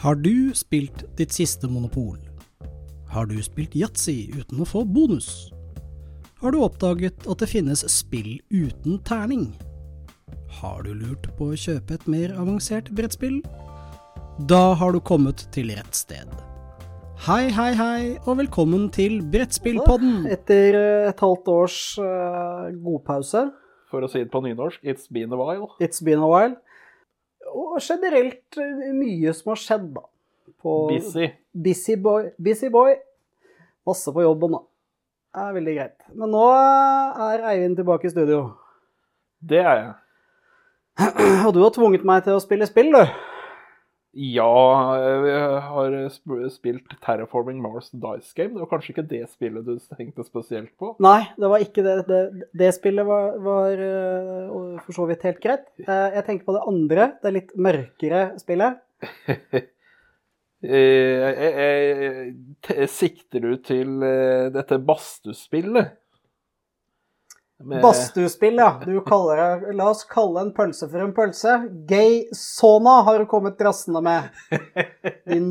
Har du spilt ditt siste monopol? Har du spilt yatzy uten å få bonus? Har du oppdaget at det finnes spill uten terning? Har du lurt på å kjøpe et mer avansert brettspill? Da har du kommet til rett sted. Hei, hei, hei, og velkommen til Brettspillpodden. Etter eh, et halvt års uh, godpause, For å si det på nynorsk, it's been a while. it's been a while, og generelt eh, mye som har skjedd, da. På Busy. Busy boy. Busy boy. Masse på jobben, da. Det er veldig greit. Men nå eh, er Eivind tilbake i studio. Det er jeg. Og du har tvunget meg til å spille spill, du. Ja, jeg har spilt Terraforming Mars Dice Game. Det var kanskje ikke det spillet du tenkte spesielt på? Nei, det var ikke det. Det, det spillet var, var eh, for så vidt helt greit. Eh, jeg tenker på det andre, det litt mørkere spillet. Eh, Sikter du til eh, dette badstuespillet? Med- Badstuespill, ja. Det, la oss kalle en pølse for en pølse. Gay sauna har du kommet drassende med. Din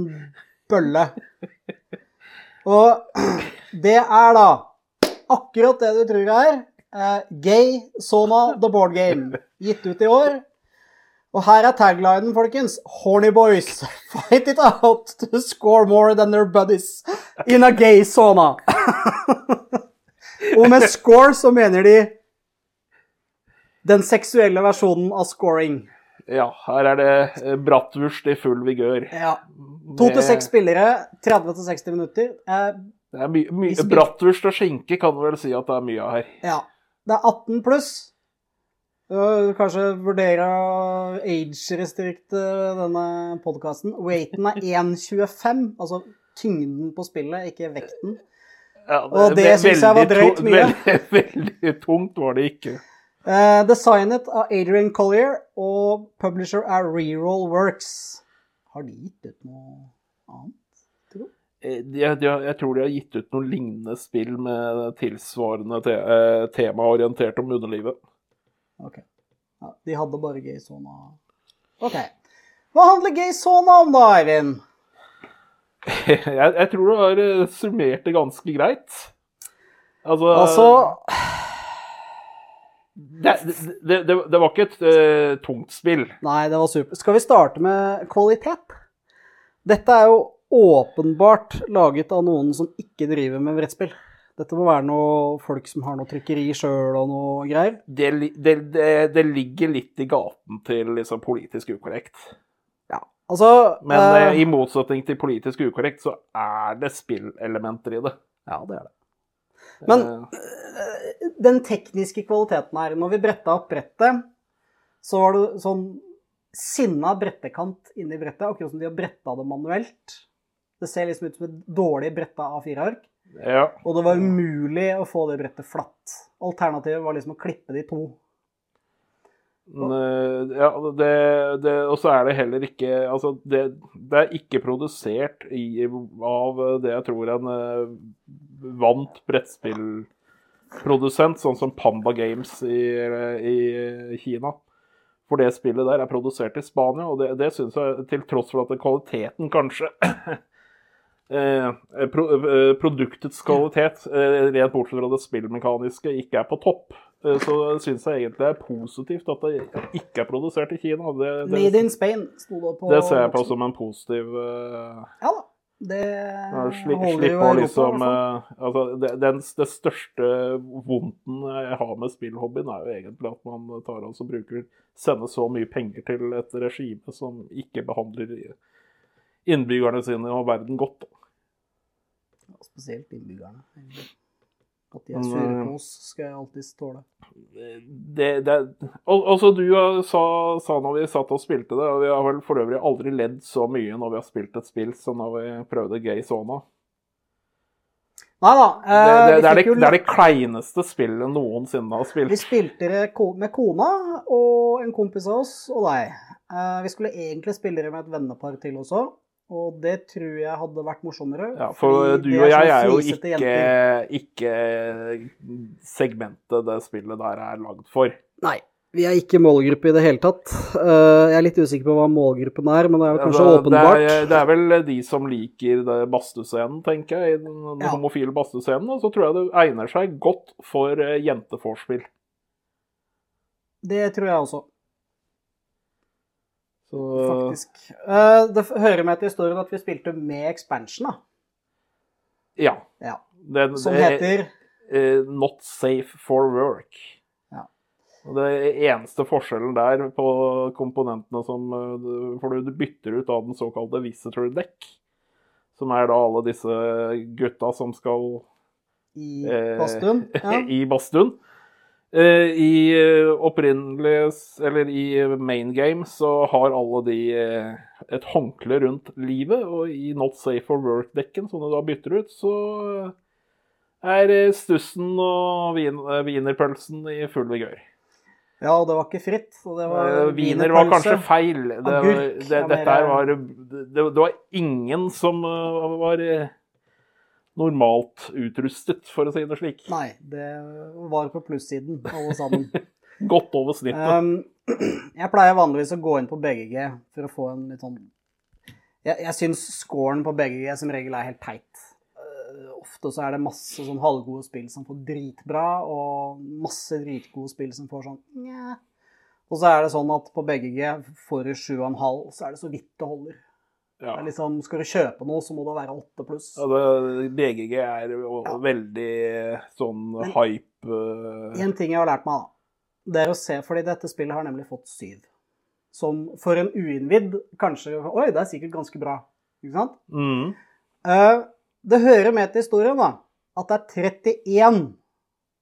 bølle. Og det er da akkurat det du tror det er. Eh, gay sauna the board game. Gitt ut i år. Og her er taglinen, folkens. Horny boys, fight it out to score more than their buddies in a gay sauna. Og med score så mener de den seksuelle versjonen av scoring. Ja, her er det eh, bratwurst i full vigør. Ja. To til seks spillere, 30 til 60 minutter. Eh, Det er my, my, Vi bratwurst og skinke kan du vel si at det er mye av her. ja. Det er 18 pluss. Du kanskje vurdere å age-restrikte denne podkasten. Weighten er 1,25. Altså tyngden på spillet, ikke vekten. Ja, Og det synes jeg var drøyt mye. Veldig, veldig tungt var det ikke. Uh, designet av Adrian Collier, og publisher er Reroll Works. Har de gitt ut noe annet? tror du? Jeg, har- jeg tror de har gitt ut noen lignende spill med tilsvarende te, eh, tema orientert om underlivet. Ok. Ja, de hadde bare Gay Sona. Ok. Hva handler Gay Sona om da, Eivind? jeg, jeg tror du har eh, summert det ganske greit. Altså, Altså det, det, det, det var ikke et uh, tungt spill. Nei, det var super. Skal vi starte med kvalitet? Dette er jo åpenbart laget av noen som ikke driver med brettspill. Dette må være noe folk som har noe trykkeri sjøl og noe greier. Det, det, det, det ligger litt i gaten til liksom politisk ukorrekt. Altså Men eh, eh, i motsetning til politisk ukorrekt, så er det spillelementer i det. Ja, det er det. Men Eh, den tekniske kvaliteten her Når vi bretta opp brettet, så var det sånn sinna brettekant inni brettet, akkurat som de har bretta det manuelt. Det ser liksom ut som et dårlig bretta A4-ark. ja. Og det var umulig å få det brettet flatt. Alternativet var liksom å klippe de to. Eh, ja, det, det, og så er det heller ikke Altså, det, det er ikke produsert i, av det jeg tror en eh, vant brettspillprodusent, sånn som Pamba Games i, i Kina. For det spillet der er produsert i Spania, og det, det syns jeg, til tross for at kvaliteten kanskje eh, pro, eh, Produktets kvalitet, eh, rent bortsett fra det spillmekaniske, ikke er på topp, eh, så syns jeg egentlig det er positivt at det ikke er produsert i Kina. Det, Made in Spain sto det på det ser jeg på som en positiv uh, Ja da. Det ja, sli, holder jo liksom eh, altså, det, den, det største vondten jeg har med spillhobbyen, er jo egentlig at man tar og bruker sender så mye penger til et regime som ikke behandler innbyggerne sine og verden godt. da. Spesielt innbyggerne. egentlig. At de er sure eh, på oss, skal jeg alltid tåle. Det, det, også du eh, sa, sa når vi satt og spilte det, og vi har vel for øvrig aldri ledd så mye når vi har spilt et spill som når vi prøvde Gay Sona. Nei da. Eh, det, det, det, er det, jo det er det kleineste spillet noensinne har Vi spilte det med kona og en kompis av oss og deg. Eh, Vi skulle egentlig spille det med et vennepar til også, og det tror jeg hadde vært morsommere. Ja, for du og jeg sånn er jo ikke, ikke segmentet det spillet der er lagd for. Nei. Vi er ikke målgruppe i det hele tatt. Eh, jeg er litt usikker på hva målgruppen er, men det er vel kanskje det- åpenbart. Det er, det er vel de som liker badstuescenen, tenker jeg. Den, den Ja. homofile badstuescenen. Og så tror jeg det egner seg godt for jenteforspill. Det tror jeg også, Så faktisk. Eh, det hører med til historien at vi spilte med expansion, da. ja. Ja. Den, Som heter eh, Not safe for work. Ja. Det eneste forskjellen der på komponentene som eh, For du bytter ut av den såkalte visitor deck, som er da alle disse gutta som skal i Eh, badstuen. Ja. I. Eh, I eh, opprinnelig s- Eller i main game så har alle de eh, et håndkle rundt livet, og i Not Safe for Work-dekken, som du da bytter ut, så er eh, stussen og vin, eh, wienerpølsen i full vigør. ja, og det var ikke fritt. Så det var Eh, Wiener var kanskje feil. Det, var- Agurk det, her var det, det var ingen som eh, var eh, normalt utrustet, for å si det slik. Nei, det var på plussiden, alle sammen. Godt over snittet. Um, jeg pleier vanligvis å gå inn på BGG for å få en litt sånn Jeg, jeg syns scoren på BGG som regel er helt teit. Uh, ofte så er det masse sånn halvgode spill som får dritbra, og masse dritgode spill som får sånn nja. Og så er det sånn at på BGG får du 7,5, så er det så vidt det holder. Ja. Det er liksom, skal du kjøpe noe, så må det være 8 pluss. Ja, det, BGG er jo Ja. veldig sånn Men- hype eh, En ting jeg har lært meg, da, det er å se Fordi dette spillet har nemlig fått 7. Som for en uinnvidd kanskje Oi, det er sikkert ganske bra. Ikke sant? mm. Eh, det hører med til historien, da, at det er 31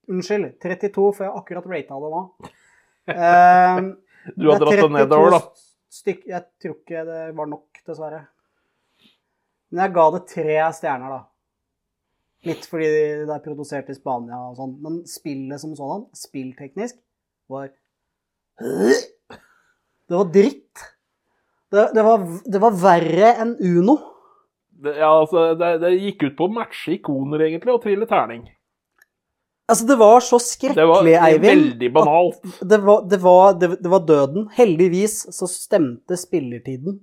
Unnskyld, 32, for jeg har akkurat rata det nå. Eh, Du har dratt det nedover, da. Stykk, jeg tror ikke det var nok, dessverre. Men jeg ga det tre stjerner, da. Litt fordi det er produsert i Spania og sånn. Men spillet som sådan, spillteknisk, var Det var dritt. Det, det, var, det var verre enn Uno. Det, ja, altså, det gikk ut på å matche ikoner, egentlig, og trille terning. Altså, det var så Det var skrekkelig, Eivind. veldig banalt. Det var, det, var, det, det var døden. Heldigvis så stemte spillertiden.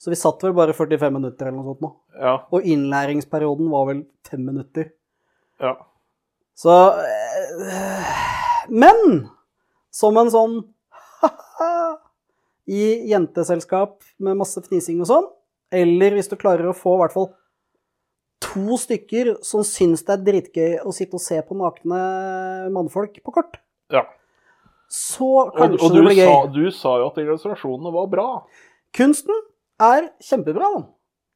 Så vi satt vel bare 45 minutter eller noe sånt nå. Ja, Og innlæringsperioden var vel fem minutter. ja. Så eh, Men som en sånn i jenteselskap med masse fnising og sånn, eller hvis du klarer å få i hvert fall to stykker som syns det er dritgøy å sitte og se på nakne mannfolk på kort, ja. så kanskje og og det blir sa, Og du sa jo at illustrasjonene var bra. Kunsten er kjempebra. da.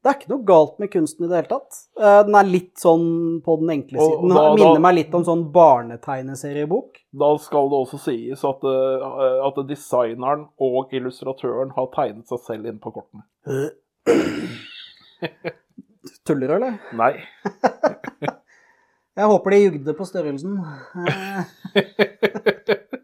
Det er ikke noe galt med kunsten i det hele tatt. Eh, Den er litt sånn på den enkle Og siden. da- Den minner da- meg litt om sånn barnetegneseriebok. Da skal det også sies at, eh, at designeren og illustratøren har tegnet seg selv inn på kortene. Tuller du, eller? Nei. Jeg håper de jugde på størrelsen. Eh.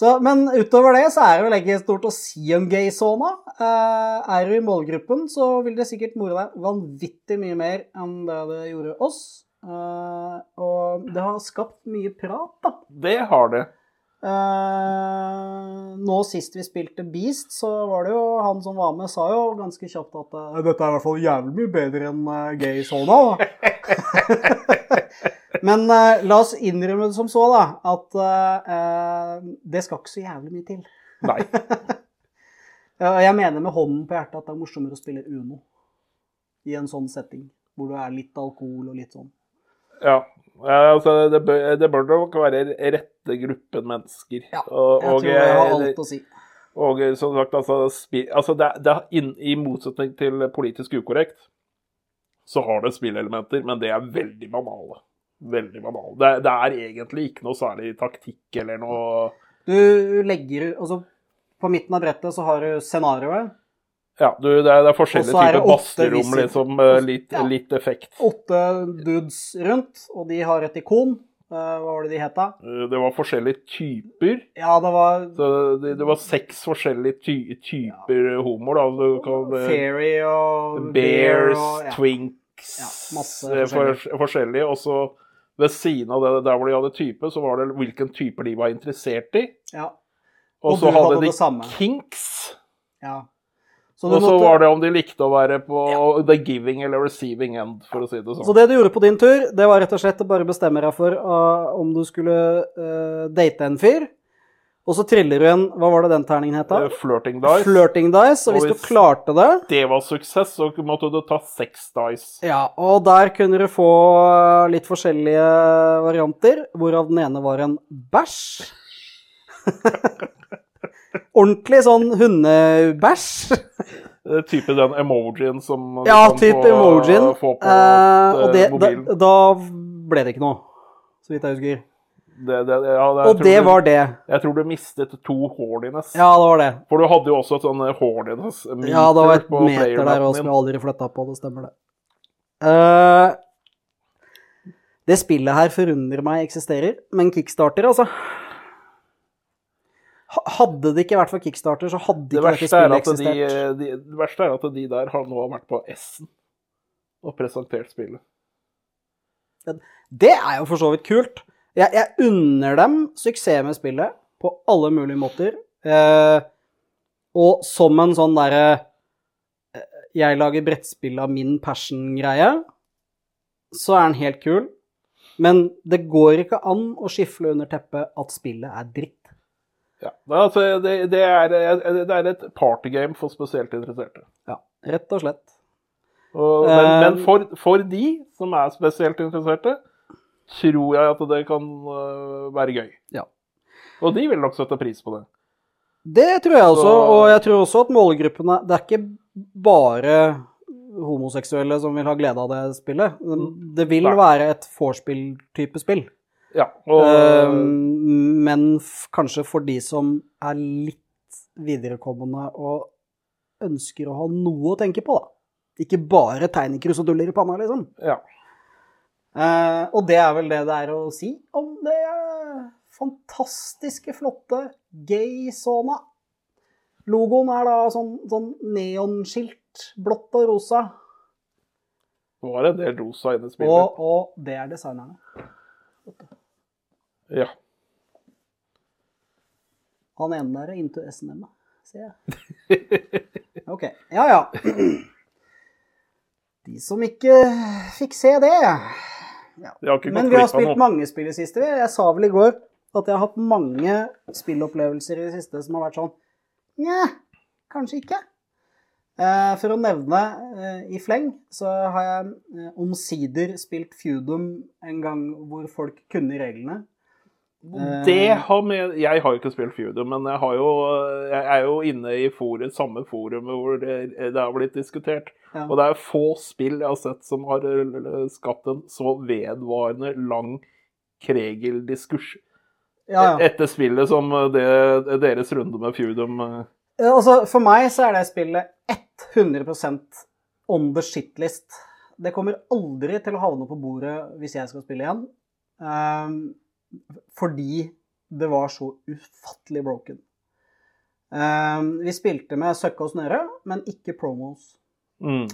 Så, men utover det så er det vel ikke stort å si om gay-sona. Eh, er du i målgruppen, så vil det sikkert more deg vanvittig mye mer enn det det gjorde oss. Eh, og det har skapt mye prat, da. Det har det. Eh, nå sist vi spilte Beast, så var det jo han som var med, sa jo ganske kjapt at eh, dette er i hvert fall jævlig mye bedre enn uh, gay sona. Men eh, la oss innrømme det som så, da, at det skal ikke så jævlig mye til. Nei. Jeg mener med hånden på hjertet at det er morsommere å spille Uno i en sånn setting, hvor du er litt alkohol og litt sånn. Ja. Ja, altså, det, bør, det bør nok være rette gruppen mennesker. Ja, og, Jeg og, tror jeg har eh, alt å si. Og eh, som sagt, altså, spi, altså det, det in, I motsetning til politisk ukorrekt, så har det spillelementer, men det er veldig banale. Veldig banale. Det, det er egentlig ikke noe særlig taktikk eller noe Du legger Altså, på midten av brettet så har du scenarioet. Ja, du, det, er, det er forskjellige er typer basterom, liksom. eh, Litt, Ja. litt effekt. Åtte dudes rundt, og de har et ikon. Eh, hva var det de het da? Eh, Det var forskjellige typer. Ja, det var Så det, det var seks forskjellige ty, typer homoer, da. Kan, Fairy og Bears, og ja. Twinks Ja, masse forskjellige. for, forskjellige. Og så ved siden av det der hvor de hadde type, så var det hvilken type de var interessert i. ja. Og Og så hadde hadde de kinks. Ja. Og så måtte- var det om de likte å være på the giving eller receiving end, for å si det sånn. så det du gjorde på din tur, det var rett og slett å bare bestemme deg for uh, om du skulle uh, date en fyr, og så triller du en Hva var det den terningen het? da? Eh, Flirting dice. Flirting dice. Og hvis Og du klarte det Det var suksess, så måtte du ta seks dice. Ja, og der kunne du få litt forskjellige varianter, hvorav den ene var en bæsj. Ordentlig sånn hundebæsj. Eh, Type den emojien som du kan få, emojien. få på Eh, og eh, det, mobilen. da ble det ikke noe, så vidt jeg husker. Det, det, ja, det, Og det du, var det. Jeg tror du mistet to horniness. Ja, det var det. For du hadde jo også et sånn horniness-meter Ja, det var et meter der og som jeg aldri flytta på. Det stemmer, det. Uh, det spillet her forundrer meg eksisterer, men kickstarter, altså Hadde det ikke vært for kickstarter, så hadde Det ikke dette spillet eksistert. de, eksistert. de, det verste er at de der har nå vært på S-en og presentert spillet. Det er jo for så vidt kult. Jeg, jeg unner dem suksess med spillet på alle mulige måter. Eh, og som en sånn derre eh, Jeg lager brettspill av min passion-greie, så er den helt kul. Men det går ikke an å skifle under teppet at spillet er dritt. Ja. Altså, det, det, er, det er et partygame for spesielt interesserte. Ja, rett og slett. Og, men Eh, men for, for de som er spesielt interesserte, tror jeg at det kan være gøy. Ja. Og de vil nok sette pris på det. Det tror jeg også, Så- og jeg tror også at målgruppene Det er ikke bare homoseksuelle som vil ha glede av det spillet. Det vil Nei. være et vorspiel-type spill. Ja, og Eh, men kanskje for de som er litt viderekommende og ønsker å ha noe å tenke på, da. Ikke bare tegnekrus og duller i panna, liksom. ja. Eh, og det er vel det det er å si om det fantastiske, flotte Gay-sona. Logoen er da sånn, sånn neonskilt, blått og rosa. Nå er det en del rosa inne i spillet. Og, og det er designerne. Ja. Han ene der er into SNM, ser jeg. Ok. Ja, ja. De som ikke fikk se det ja. Men vi har spilt mange spill i det siste. Jeg sa vel i går at jeg har hatt mange spillopplevelser i det siste som har vært sånn Nja, kanskje ikke. Eh, for å nevne eh, i fleng, så har jeg eh, omsider spilt Feudum en gang hvor folk kunne reglene. Det har med Jeg har jo ikke spilt Feudum, men jeg, har jo, jeg er jo inne i forum, samme forum hvor det, det har blitt diskutert. Ja. Og det er få spill jeg har sett som har eh, skapt en så vedvarende lang Kregel-diskurs ja, ja. etter spillet som det, deres runde med Feudum. eh. Eh, Altså, for meg så er det spillet 100 on the shitlist. Det kommer aldri til å havne på bordet hvis jeg skal spille igjen. Ehm, fordi det var så ufattelig broken. Ehm, vi spilte med søkke og snøre, men ikke promos. Mm.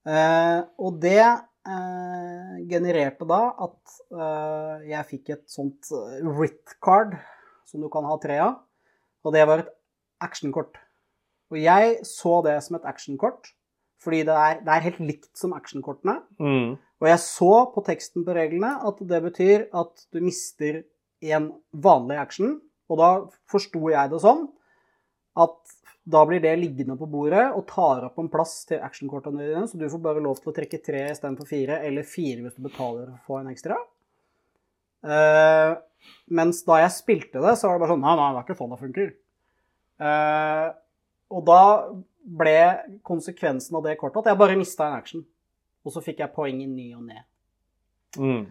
Uh, og det uh, genererte da at uh, jeg fikk et sånt eh, RIT-card som du kan ha tre av. Og det var et actionkort. Og jeg så det som et actionkort, fordi det er, det er helt likt som actionkortene. Mm. Og jeg så på teksten på reglene at det betyr at du mister en vanlig action. Og da forsto jeg det sånn at da blir det liggende på bordet og tar opp en plass til actionkortene dine, så du får bare lov til å trekke tre istedenfor fire, eller fire hvis du betaler for å få en ekstra. Uh, mens da jeg spilte det, så var det bare sånn Nei, nei, det er ikke sånn det funker. Uh, og da ble konsekvensen av det kortet at jeg bare mista en action. Og så fikk jeg poeng i ny og ne. Mm.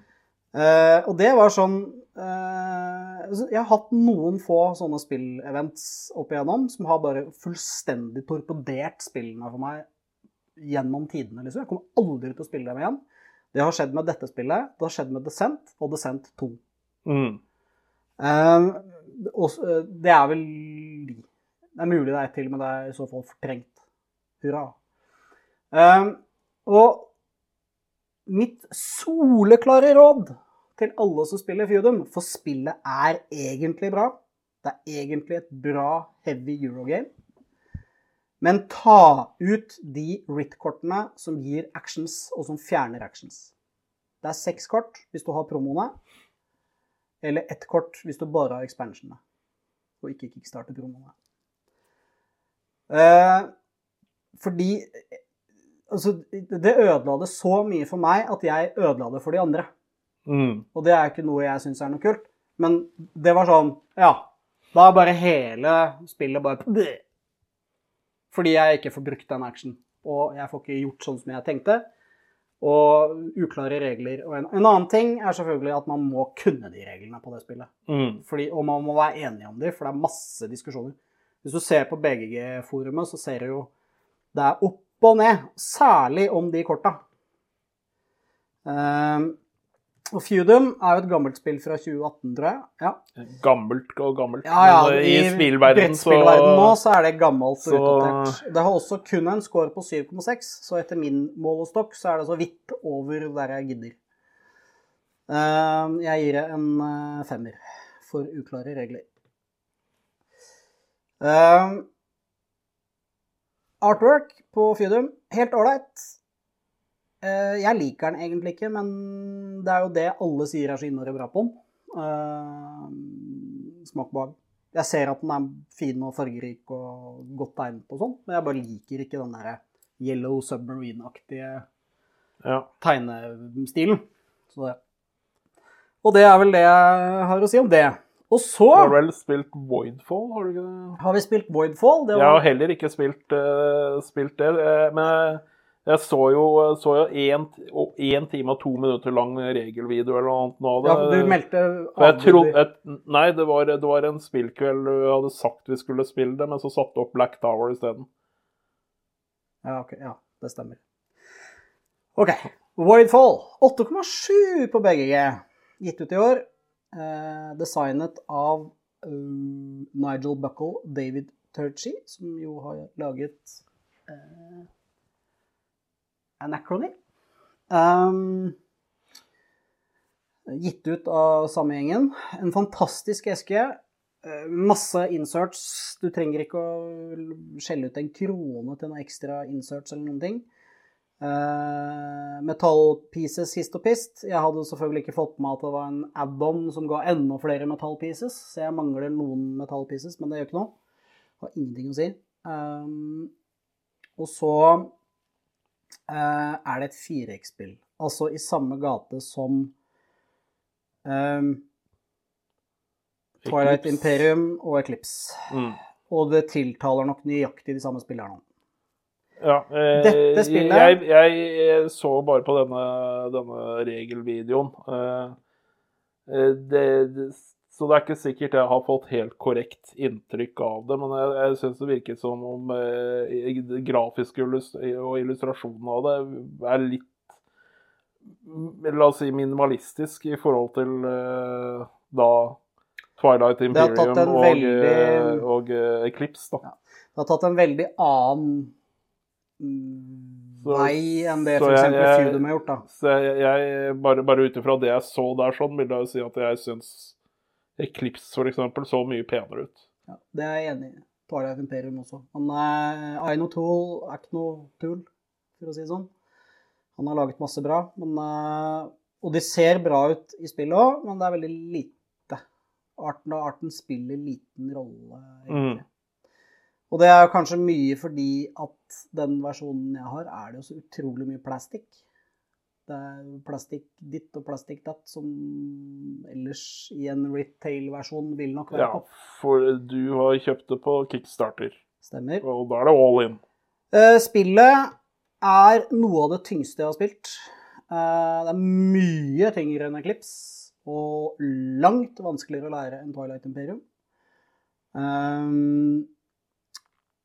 Uh, og det var sånn uh, Jeg har hatt noen få sånne spillevents opp igjennom som har bare fullstendig torpedert spillene for meg gjennom tidene. liksom. Jeg kommer aldri til å spille dem igjen. Det har skjedd med dette spillet, det har skjedd med Descent og Descent 2. Mm. Uh, og, det er vel. Det er mulig det er til, men det er i så fall fortrengt. Hurra. Og mitt soleklare råd til alle som spiller Feudum, for spillet er egentlig bra. Det er egentlig et bra heavy eurogame. Men ta ut de RIT-kortene som gir actions, og som fjerner actions. Det er seks kort hvis du har promoene, eller ett kort hvis du bare har expansionene, og ikke kickstarter promoene. Eh, fordi altså, det ødela det så mye for meg at jeg ødela det for de andre. Mm. Og det er ikke noe jeg syns er noe kult. Men det var sånn Ja. Da er bare hele spillet bare. Fordi jeg ikke får brukt den action. Og jeg får ikke gjort sånn som jeg tenkte. Og uklare regler. Og en, en annen ting er selvfølgelig at man må kunne de reglene på det spillet. Mm. Fordi, og man må være enige om de, for det er masse diskusjoner. Hvis du ser på BGG-forumet, så ser du jo det er opp og ned. Særlig om de korta. Ehm, og Feudum er jo et gammelt spill fra 2018, tror jeg. Ja, Gammelt og gammelt. ja, ja Men, eh, I spillverden så nå så er det gammelt og så- utdatert. Det har også kun en score på 7,6, så etter min målestokk så er det så vidt over der jeg gidder. Ehm, jeg gir det en eh, femmer for uklare regler. Artwork på Feudum, helt ålreit. Eh, jeg liker den egentlig ikke, men det er jo det alle sier er så innmari bra på den. Eh, smak bak. Jeg ser at den er fin og fargerik og godt tegnet og sånn, men jeg bare liker ikke den der Yellow Submarine-aktige ja. tegnestilen. Så det. Og det er vel det jeg har å si om det. Og så Du har vel spilt Voidfall, har du ikke det? har vi spilt Voidfall. Det Jeg har heller ikke spilt, uh, spilt det, eh, men jeg så jo, så jo en, time og to minutter lang regelvideo eller noe annet nå. ja, du meldte jeg trodde, jeg, nei, det var, det var en spillkveld du hadde sagt vi skulle spille det, men så satte opp Black Tower isteden. Ja, ok. Ja, det stemmer. OK. Voidfall. 8,7 på BGG. Gitt ut i år. Eh, designet av eh, Nigel Buckle, David Turchi, som jo har laget eh, Anachrony. Um, gitt ut av samme gjengen. En fantastisk eske. Eh, Masse inserts. Du trenger ikke å skjelle ut en krone til noe ekstra inserts eller noen ting. Uh, metallpieces hist og pist. Jeg hadde selvfølgelig ikke fått med at det var en add-on som ga enda flere metallpieces, så jeg mangler noen metallpieces, men det gjør ikke noe. Har ingenting å si. Um, og så uh, er det et 4X-spill. Altså i samme gate som um, Twilight. Imperium og Eclipse. Mm. Og det tiltaler nok nøyaktig de samme spillerne. Ja, eh, Dette spillet- Jeg, jeg så bare på denne, denne regelvideoen. Eh, eh, det, det, så det er ikke sikkert jeg har fått helt korrekt inntrykk av det, men jeg, jeg syns det virket som om eh, det grafiske og illustrasjonen av det er litt La oss si minimalistisk i forhold til eh, da Twilight Imperium og, veldig- og, og eh, Eclipse, da. Det har tatt en veldig annen Så- vei enn det f.eks. Feudum har gjort. da. Så jeg, jeg bare, bare ut ifra det jeg så der, sånn, vil jeg si at jeg syns Eclipse eksempel så mye penere ut. Ja, det er jeg enig i. Twilight Imperium også. Men uh, Aino Tool er ikke noe tull, for å si det sånn. Han har laget masse bra. Men, eh, og de ser bra ut i spillet òg, men det er veldig lite. Arten og arten spiller liten rolle, egentlig. Mm. Og det er jo kanskje mye fordi at den versjonen jeg har, er det jo så utrolig mye plastikk. Det er plastikk ditt og plastikk datt, som ellers i en retail-versjon vil nok være på. Ja, for du har kjøpt det på Kickstarter, Stemmer. og da er det all in. Eh, spillet er noe av det tyngste jeg har spilt. Eh, det er mye tyngre enn Eclipse, og langt vanskeligere å lære enn Twilight Imperium.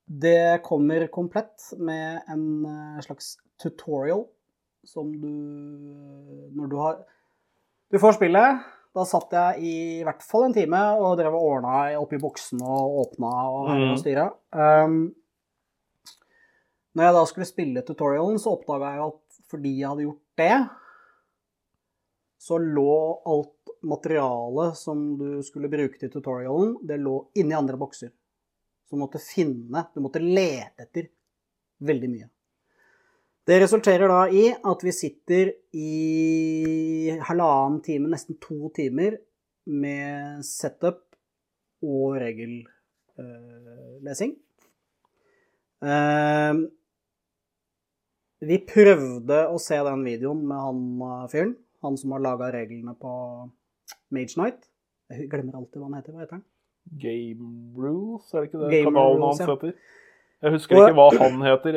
Det kommer komplett med en eh, slags tutorial som du Når du har Du får spillet. Da satt jeg i hvert fall en time og drev og ordna oppi boksene og åpna og mm. og styra. Um, når jeg da skulle spille tutorialen, så oppdaga jeg at fordi jeg hadde gjort det, så lå alt materialet som du skulle bruke til tutorialen, det lå inni andre bokser. Du måtte finne, du måtte lete etter veldig mye. Det resulterer da i at vi sitter i halvannen time, nesten to timer, med setup og regellesing. Eh, vi prøvde å se den videoen med han eh, fyren. Han som har laga reglene på Mage Night. Jeg glemmer alltid hva han heter. Hva heter han? Game Rules, er det ikke det Game kanalen Rules, hans heter? Jeg husker Og- ikke hva han heter.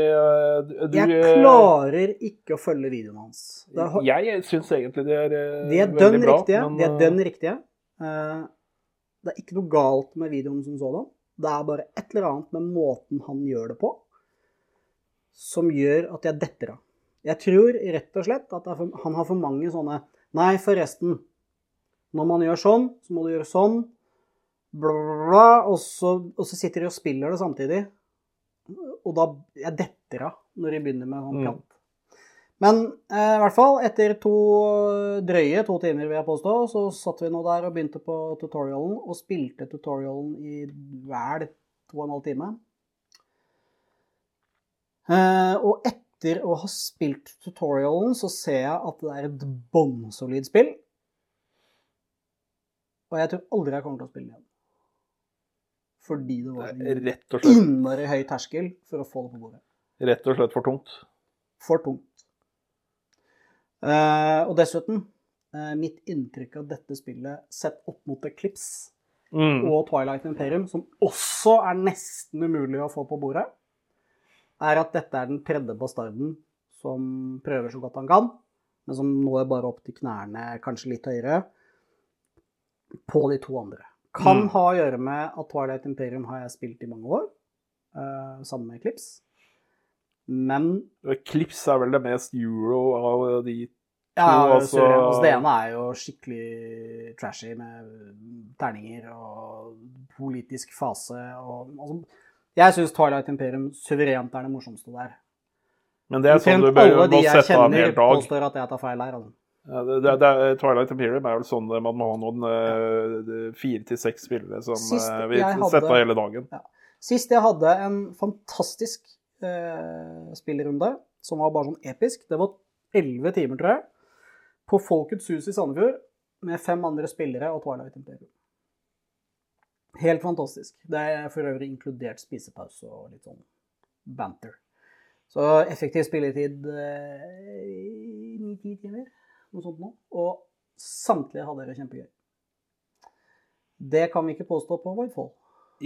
Du, Jeg eh, klarer ikke å følge videoen hans. Er, Jeg syns egentlig de er eh, de er veldig bra. riktige. men, De er eh, dønn riktige. Det er ikke noe galt med videoen som sådan. Det er bare et eller annet med måten han gjør det på, som gjør at jeg detter av. Jeg tror rett og slett at for, han har for mange sånne Nei, forresten. Når man gjør sånn, så må du gjøre sånn. Bla, bla, bla, og, så, og så sitter de og spiller det samtidig. Og da Jeg detter av når de begynner med sånn Mm. prat. Men eh, i hvert fall, etter to drøye to timer, vil jeg påstå, så satt vi nå der og begynte på tutorialen, og spilte tutorialen i vel to og en halv time. Eh, og etter å ha spilt tutorialen, så ser jeg at det er et bånnsolid spill. Og jeg tror aldri jeg kommer til å spille det igjen. Fordi det var er en innmari høy terskel for å få det på bordet. rett og slett for tungt. For tungt. Eh, og dessuten, eh, mitt inntrykk av dette spillet sett opp mot Eclipse Mm. og Twilight Imperium, som også er nesten umulig å få på bordet, er at dette er den tredje bastarden som prøver så godt han kan, men som når bare opp til knærne, kanskje litt høyere, på de to andre. Kan Mm. ha å gjøre med at Twilight Imperium har jeg spilt i mange år, uh, sammen med Eclipse. Men Clips er vel det mest euro av de Ja, altså- altså, det ene er jo skikkelig trashy med terninger og politisk fase og altså, Jeg syns Twilight Imperium suverent er det morsomste der. Men det er sånn du bør må sette av en kjenner, hel dag. påstår at jeg tar feil her. Altså. Ja, det, det, det Twilight Imperium er vel sånn man må ha noen eh, fire til seks spillere som Sist eh, vil sette hele dagen. Sist jeg hadde en fantastisk eh, spillrunde, som var bare sånn episk, det var elleve timer, tror jeg, på Folkets hus i Sandefjord, med fem andre spillere og Twilight Imperium. Helt fantastisk. Det er for øvrig inkludert spisepause og litt sånn banter. Så effektiv spilletid ni-ti timer, noe sånt noe. Og samtlige hadde det kjempegøy. Det kan vi ikke påstå på Voidfall.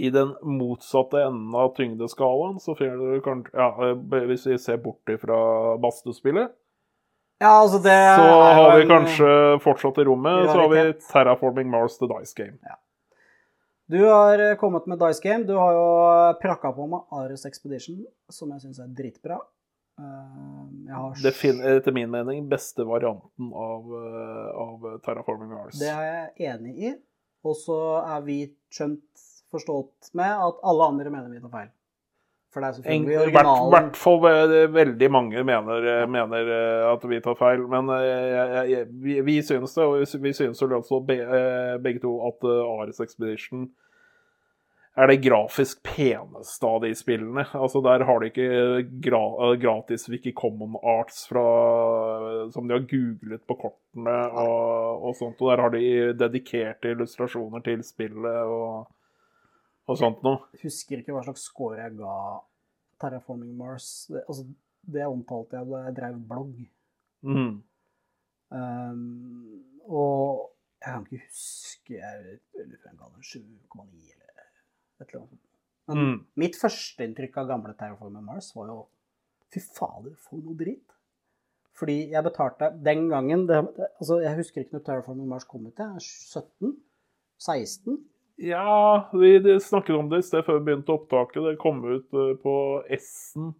I den motsatte enden av tyngdeskalaen, så finner du kanskje ja, eh, Hvis vi ser bort fra badstuespillet, Ja, altså det så har vi kanskje fortsatt i rommet, så har vi. Terraforming Mars The Dice Game. Du har eh, kommet med Dice Game. Du har jo prakka på med Ares Expedition, som jeg syns er dritbra. Eh, Jeg har Det finner, etter min mening beste varianten av, eh, av Terraforming Mars. Det er jeg enig i. Og så er vi skjønt forstått med at alle andre mener vi tar feil. For det er selvfølgelig I hvert, originalen. fall veldig mange mener, mener eh, at vi tar feil, men eh, jeg, jeg, vi, vi synes det, og vi sy- vi synes vel også be, eh, begge to at eh, Ares Expedition er det grafisk peneste av de spillene. Altså Der har de ikke gra, eh, gratis Wiki Common Arts fra, som de har googlet på kortene og, og sånt. Og der har de dedikerte illustrasjoner til spillet og, og sånt noe. Husker ikke hva slags score jeg ga Terraforming Mars. Det, altså, det omtalte jeg da jeg drev blogg. Mm. Um, og jeg kan ikke huske Jeg lurer på om jeg ga den 7,9 eller et eller annet. Men Mm. mitt førsteinntrykk av gamle Terraforming Mars var jo Fy fader, for noe drit. Fordi jeg betalte den gangen det, Altså, jeg husker ikke når Terraforming Mars kom ut. Jeg. 17? 16? Ja, vi snakket om det i sted før vi begynte opptaket. Det kom ut eh, på S-en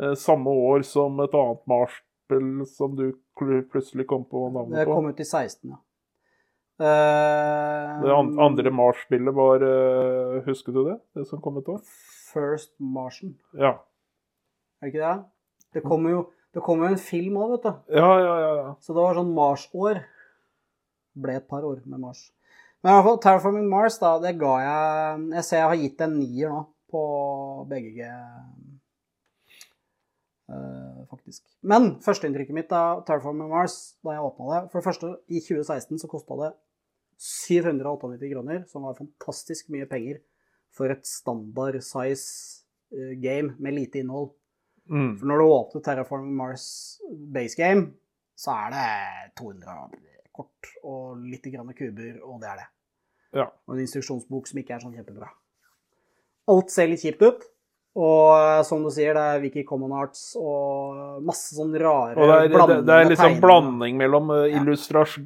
eh, samme år som et annet Mars-spill som du plutselig kom på navnet Det kom ut i 16, ja. Uh, Det andre Mars-spillet var uh, Husker du det? Det som kom et år? First Martian, Ja. er det ikke det? Det kommer jo, kom jo en film òg, vet du. Ja, ja, ja. ja. Så det var sånn Mars-år. ble et par år med Mars. Men i hvert fall Terraforming Mars, da, det ga jeg Jeg ser jeg har gitt en nier nå på BGG, uh, faktisk. Men førsteinntrykket mitt av Terraforming Mars da jeg åpna det For det første, i 2016 så kosta det 798 kroner, som var fantastisk mye penger for et standard size eh, game med lite innhold. Mm. For når du åpner Terraform Mars base game, så er det 200 kort og litt grann kuber, og det er det. Ja. Og en instruksjonsbok som ikke er sånn kjempebra. Alt ser litt kjipt ut. Og eh, som du sier, det er Wiki Common Arts og masse sånn rare Og det er, det, blandende det er liksom tegninger. blanding mellom eh, illustras-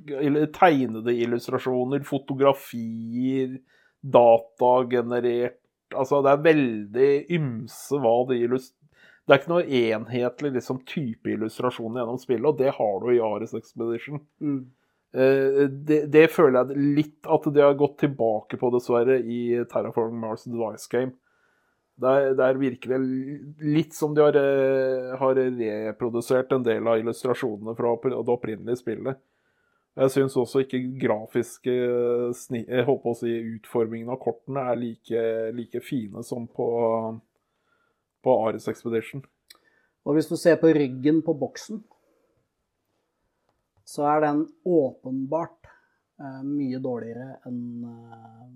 tegnede illustrasjoner, fotografier, datagenerert Altså, det er veldig ymse hva det illustrerer. Det er ikke noe enhetlig liksom, type illustrasjon gjennom spillet, og det har du i Ares Expedition. Mm. Eh, det, det føler jeg litt at de har gått tilbake på, dessverre, i Terraform Mars Device Game. Der, der virker det litt som de har, eh, har reprodusert en del av illustrasjonene fra det opprinnelige spillet. Jeg syns også ikke grafiske jeg håper å si, utformingen av kortene er like, like fine som på, på Ares Expedition. Og hvis du ser på ryggen på boksen, så er den åpenbart eh, mye dårligere enn eh,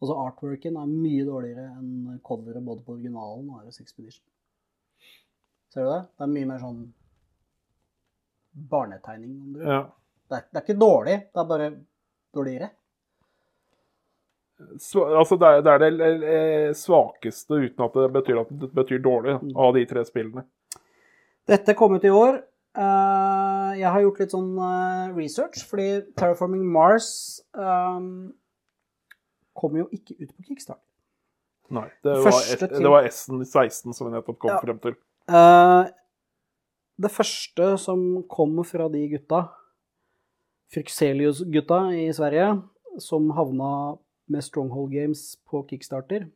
Altså artworken er mye dårligere enn coveret både på originalen og R.S. Expedition. Ser du det? Det er mye mer sånn barnetegning. om du vil. Ja. Det, er, det er ikke dårlig, det er bare dårligere. Så, altså det, er, det er det svakeste, uten at det betyr at det betyr dårlig, Mm. av de tre spillene. Dette kom ut i år. Eh, jeg har gjort litt sånn eh, research, fordi Terraforming Mars um, kom jo ikke ut på Kickstart. Nei, det var, S-en var S16 som vi nettopp kom Ja. frem til. Uh, det første som kom fra de gutta, Fryxelius-gutta i Sverige, som havna med Stronghold Games på Kickstarter,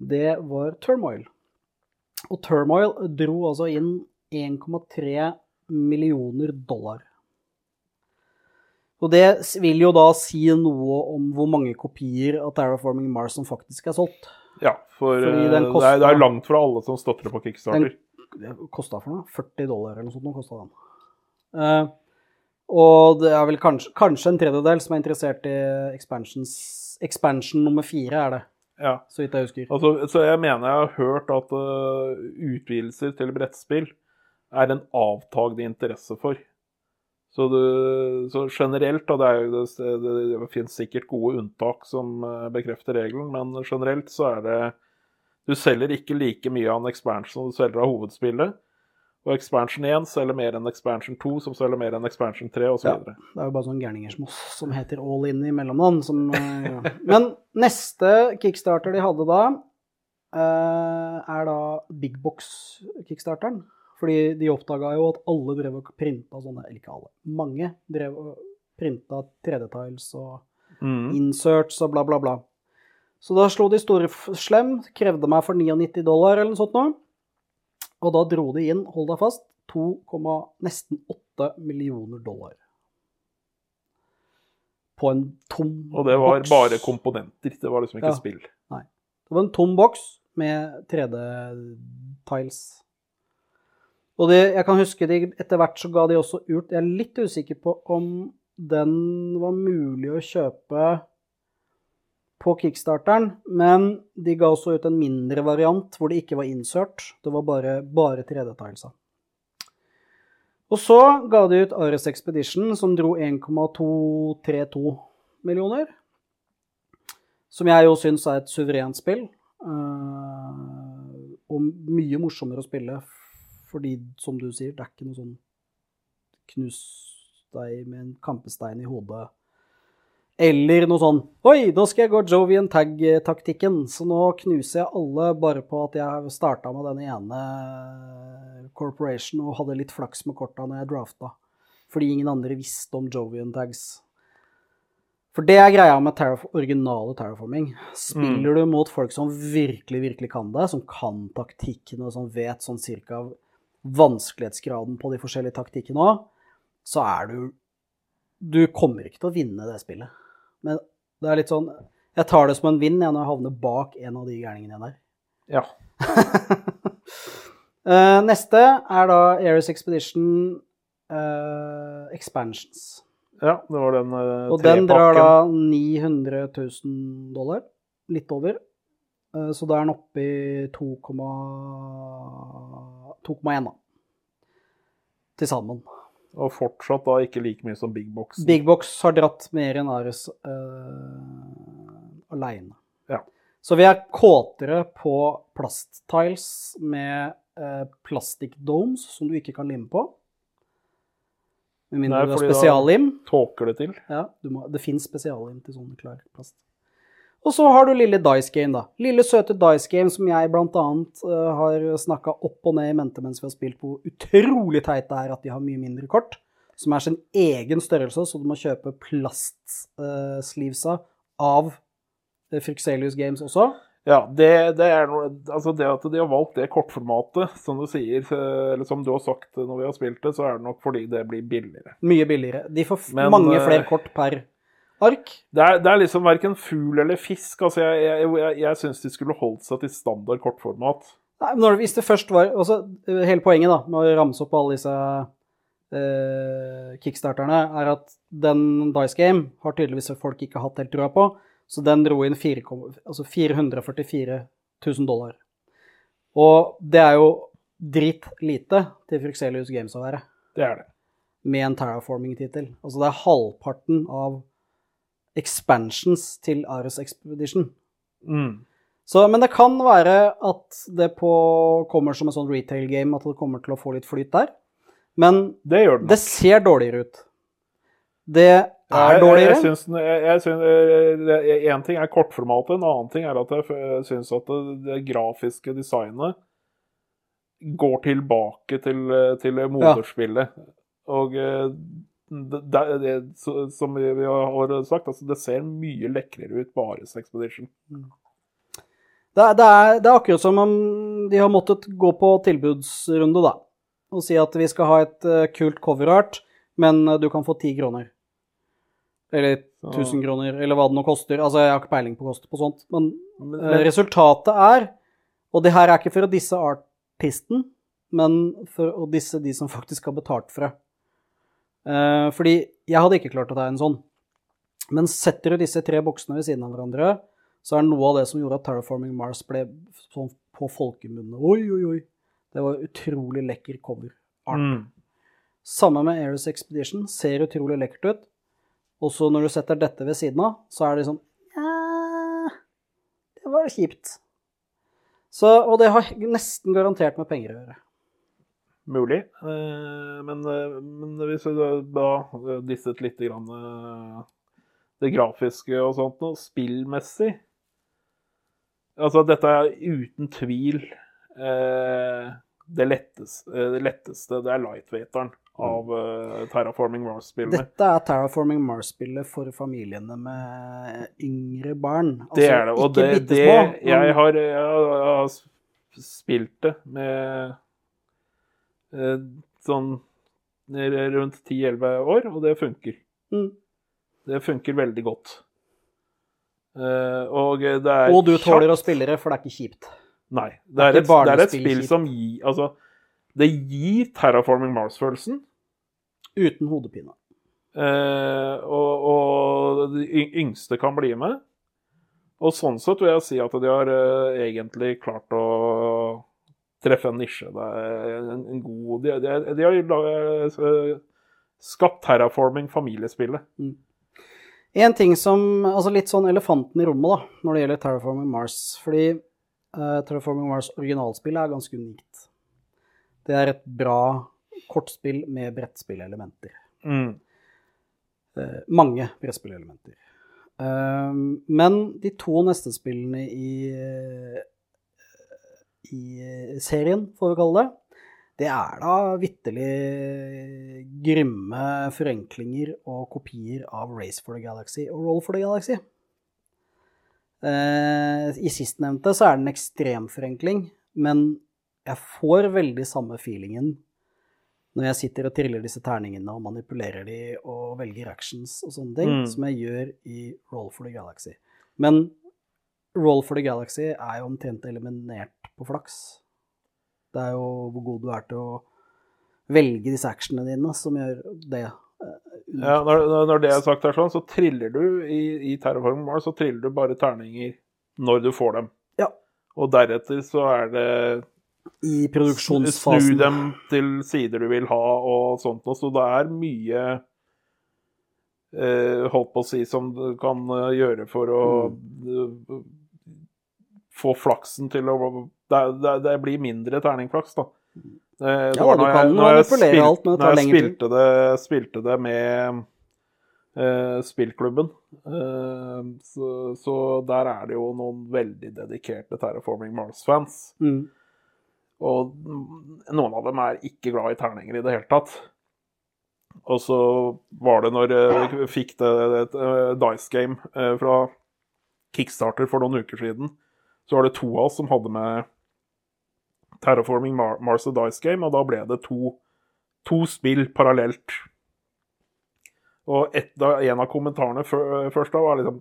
det var Turmoil. Og Turmoil dro altså inn 1,3 millioner dollar. Og det vil jo da si noe om hvor mange kopier av Terraforming Mars som faktisk er solgt. Ja, for Fordi eh, det, er, koster- det er langt fra alle som støtter det på Kickstarter. det kosta for noe? 40 dollar eller noe sånt. Kosta den. Uh, og det er vel kanskje, kanskje en tredjedel som er interessert i expansion nummer fire, er det, Ja. så vidt jeg husker. Altså, så jeg mener jeg har hørt at uh, utvidelser til brettspill er en avtagende interesse for. Så, du, så generelt, da, det, jo, det, det, det finnes sikkert gode unntak som eh, bekrefter regelen, men generelt så er det Du selger ikke like mye av en expansion som du selger av hovedspillet. Og expansion 1 selger mer enn expansion 2, som selger mer enn expansion 3, osv. Ja. Det er jo bare sånne gærninger som oss som heter All In i mellomnavn. Som, ja. Men neste kickstarter de hadde da, eh, er da Big Box-kickstarteren. Fordi de oppdaga jo at alle drev og printa sånne Eller ikke alle. Mange drev og printa 3D-tiles og Mm. inserts og bla, bla, bla. Så da slo de store slem, krevde meg for 99 dollar eller noe sånt nå. Og da dro de inn, hold deg fast, 2, nesten 8 millioner dollar. På en tom boks. Og det var boks. bare komponenter, det var liksom ikke Ja. spill. Det var en tom boks med 3D-tiles. Og det, jeg kan huske de, etter hvert så ga de også ut Jeg er litt usikker på om den var mulig å kjøpe på kickstarteren, men de ga også ut en mindre variant hvor det ikke var insert. Det var bare, bare 3D-tegnelser. Og så ga de ut Ares Expedition, som dro 1,232 millioner. Som jeg jo syns er et suverent spill. eh, og mye morsommere å spille fordi, som du sier, det er ikke noe sånn knus deg med en kampestein i hodet. Eller noe sånn Oi, nå skal jeg gå Jovian Tag-taktikken, så nå knuser jeg alle bare på at jeg starta med den ene corporation og hadde litt flaks med korta når jeg drafta. Fordi ingen andre visste om Jovian Tags. For det er greia med terraf originale terraforming. Spiller du mot folk som virkelig, virkelig kan det, som kan taktikkene, og som vet sånn cirka vanskelighetsgraden på de forskjellige taktikkene òg, så er du du kommer ikke til å vinne det spillet. Men det er litt sånn Jeg tar det som en vinn når jeg havner bak en av de gærningene der. Ja. Eh, neste er da Ares Expedition uh, Expansions. ja, det var den uh, Og den drar da 900 000 dollar. Litt over. Uh, så da er den oppe i 2,1, da. Til sammen. Og fortsatt da ikke like mye som Big Box. Big Box har dratt mer enn Ares uh, aleine. Ja. Så vi er kåtere på plasttiles med uh, plastikkdomes som du ikke kan lime på. Med mindre Nei, du har fordi da- Tåker det til. Ja, du må, det fins spesiallim til sånn klar plast. Og så har du lille Dice Game, da. Lille, søte Dice Game som jeg blant annet eh, har snakka opp og ned i mente mens vi har spilt, hvor utrolig teit det er at de har mye mindre kort. Som er sin egen størrelse, så du må kjøpe plastsleevesa av Fruxelius Frixelius Games også. Ja, det, det er noe Altså, det at de har valgt det kortformatet, som du sier, eh, eller som du har sagt når vi har spilt det, så er det nok fordi det blir billigere. Mye billigere. De får Men, mange eh, flere kort per ark. Det er, det er liksom verken fugl eller fisk. Altså, jeg, jeg, jeg, jeg syns de skulle holdt seg til standard kortformat. Nei, men hvis det først var også, Hele poenget da, med å ramse opp alle disse eh, kickstarterne, er at den Dice Game har tydeligvis folk ikke hatt helt trua på, så den dro inn 4, altså 444 000 dollar. Og det er jo dritt lite til Fruxelius Games å være, Det er det. med en terraforming-tittel. Altså det er halvparten av expansions til Ares Expedition. Mm. Så, men det kan være at det på, kommer som en sånn retail game, at det kommer til å få litt flyt der. Men Det den. det ser dårligere ut. Det er Jeg- dårligere. Jeg, jeg jeg, jeg syns, eh, en ting er kortformatet, en annen ting er at jeg syns at det, det grafiske designet går tilbake til, eh, til moderspillet. Og eh, det, det, det, som vi har sagt, altså det ser mye lekrere ut på Ares Expedition. Det, er, det, er, det er akkurat som om de har måttet gå på tilbudsrunde, da. Og si at vi skal ha et eh, kult coverart, men eh, du kan få ti kroner. Eller Så- 1000 kroner, eller hva det nå koster. Altså, jeg har ikke peiling på kost på sånt. Men Men, Eh, Resultatet er, og det her er ikke for å disse artisten, men for å disse de som faktisk har betalt for det. Eh, fordi jeg hadde ikke klart å ta en sånn. Men setter du disse tre boksene ved siden av hverandre, så er noe av det som gjorde at Terraforming Mars ble sånn på folkemunne. Oi, oi, oi. Det var utrolig lekker cover. Art. mm. Samme med Ares Expedition. Ser utrolig lekkert ut. Og så når du setter dette ved siden av, så er det sånn Ja, det var kjipt. Så, og det har nesten garantert med penger å gjøre. Mulig. Eh, Men, eh, men hvis vi da- da disset litt grann, eh, det grafiske og sånt noe, spillmessig Altså, dette er uten tvil eh, det, letteste, eh, det letteste. Det er lightweighteren av uh, Terraforming Mars-spillene. Dette er Terraforming Mars-spillet for familiene med yngre barn. Det er det. Og Altså, det, det jeg, har, jeg har spilt det med eh, sånn rundt 10-11 år, og det funker. Mm. Det funker veldig godt. Eh, og det er Og du tåler kjapt. å spille det, for det er ikke kjipt. Nei. Det Det er er, et, det er et spill som gir Altså, det gir Terraforming Mars-følelsen. Uten hodepine. Eh, og, og de yngste kan bli med. Og sånn sett vil jeg si at de har eh, egentlig klart å treffe en nisje. Det er en, en god De, de, de har eh, skapt terraforming familiespillet. En ting som Altså litt sånn elefanten i rommet, da, når det gjelder Terraforming Mars. Fordi uh, Terraforming Mars originalspillet er ganske unikt. Det er et bra kortspill med brettspillelementer. Mm. Uh, mange brettspillelementer. Uh, men de to neste spillene i, i serien, får vi kalle det, det er da vitterlig grimme forenklinger og kopier av Race for the Galaxy og Roll for the Galaxy. Eh, I sistnevnte så er det en ekstrem forenkling, men jeg får veldig samme feelingen når jeg sitter og triller disse terningene og manipulerer de og velger actions og sånne ting, Mm. som jeg gjør i Roll for the Galaxy. Men Roll for the Galaxy er jo omtrent eliminert på flaks. Det er jo hvor god du er til å velge disse actionene dine, som gjør det. eh, Ja, når, når det er sagt, er sånn, så triller du i, i Terraform Mars så triller du bare terninger når du får dem. Ja. Og deretter så er det I produksjonsfasen. Snu dem til sider du vil ha og sånt noe. Så det er mye eh, holdt på å si som du kan eh, gjøre for å eh, få flaksen til å det, det, det blir mindre terningflaks, da. Eh, det Ja, var du når jeg- når jeg spilte- alt, det tar når jeg spilte det, spilte det med uh, spillklubben. Uh, så, så der er det jo noen veldig dedikerte Terraforming Mars-fans. Mm. Og noen av dem er ikke glad i terninger i det hele tatt. Og så var det når jeg fikk det et eh, Dice Game eh, fra Kickstarter for noen uker siden, så var det to av oss som hadde med Terraforming Mar Mars og Dice Game, og da ble det to, to spill parallelt. Og et, da, en av kommentarene først da var liksom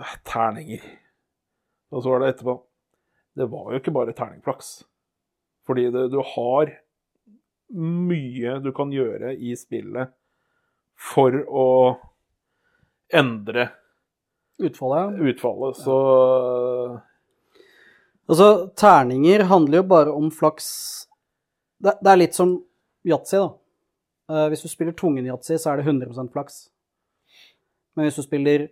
«Eh, Terninger. Og så var det etterpå Det var jo ikke bare terningflaks. Fordi det, du har mye du kan gjøre i spillet for å endre Utfallet. ja. utfallet. Så Altså, terninger handler jo bare om flaks Det, det er litt som yatzy, da. Uh, hvis du spiller tungen yatzy, så er det 100% flaks. Men hvis du spiller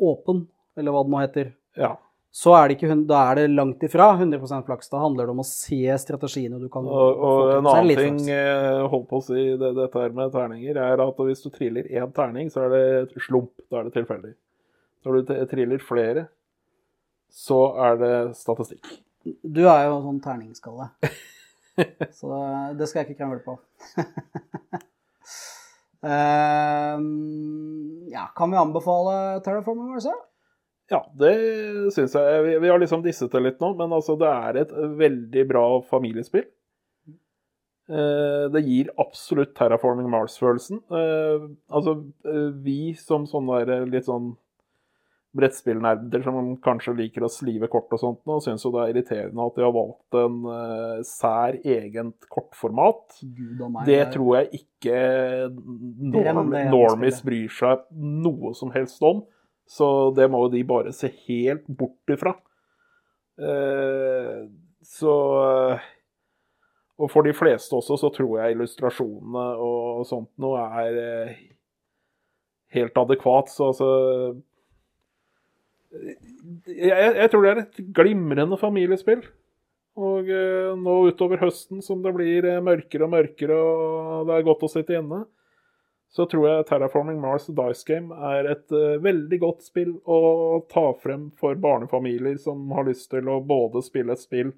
åpen, eller hva det nå heter, ja. så er det, ikke, da er det langt ifra 100 flaks. Da handler det om å se strategiene du kan Og, og en annen ting, eh, holdt på å si, det, dette her med terninger, er at hvis du triller én terning, så er det slump. Da er det tilfeldig. Når du triller flere, så er det statistikk. Du er jo sånn terningskalle. Så det skal jeg ikke krangle på. Ehm, ja, kan vi anbefale Terraforming Mars? ja? Det syns jeg. Vi, vi har liksom disset det litt nå, men altså, det er et veldig bra familiespill. Eh, det gir absolutt Terraforming Mars-følelsen. Eh, altså, eh, vi som sånne litt sånn brettspillnerder som kanskje liker å slive kort og sånt, og syns jo det er irriterende at de har valgt en uh, sær egent kortformat. Meg. Det er- tror jeg ikke normis norm, bryr seg noe som helst om. Så det må jo de bare se helt bort ifra. Uh, så eh, Og for de fleste også, så tror jeg illustrasjonene og sånt noe er uh, helt adekvat. Så altså jeg, jeg tror det er et glimrende familiespill. Og eh, nå utover høsten som det blir eh, mørkere og mørkere og det er godt å sitte inne, så tror jeg Terraforming Mars Dice Game er et eh, veldig godt spill å ta frem for barnefamilier som har lyst til å både spille et spill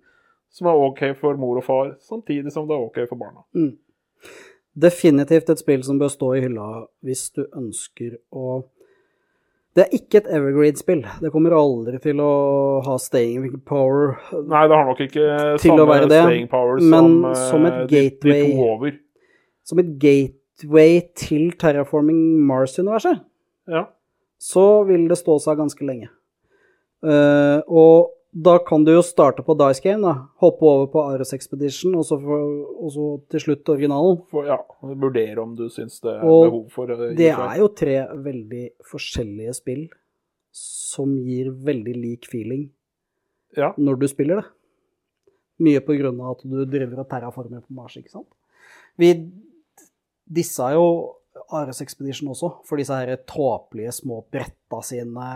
som er OK for mor og far, samtidig som det er OK for barna. Mm. Definitivt et spill som bør stå i hylla hvis du ønsker å Det er ikke et evergreen-spill. Det kommer aldri til å ha staying power. Nei, det har nok ikke samme det, staying power som, eh, som et de, de to over. Som et gateway til terraforming Mars-universet. Ja. så vil det stå seg ganske lenge. Uh, og da kan du jo starte på Dice Game, da. Hoppe over på Ares Expedition, og så, for, og så til slutt originalen. For, ja, vurdere om du syns det er Og behov for det. Det er jo tre veldig forskjellige spill som gir veldig lik feeling Ja. når du spiller det. Mye på grunn av at du driver og terraformer på Mars, ikke sant. Vi dissa jo Ares Expedition også, for disse her tåpelige små bretta sine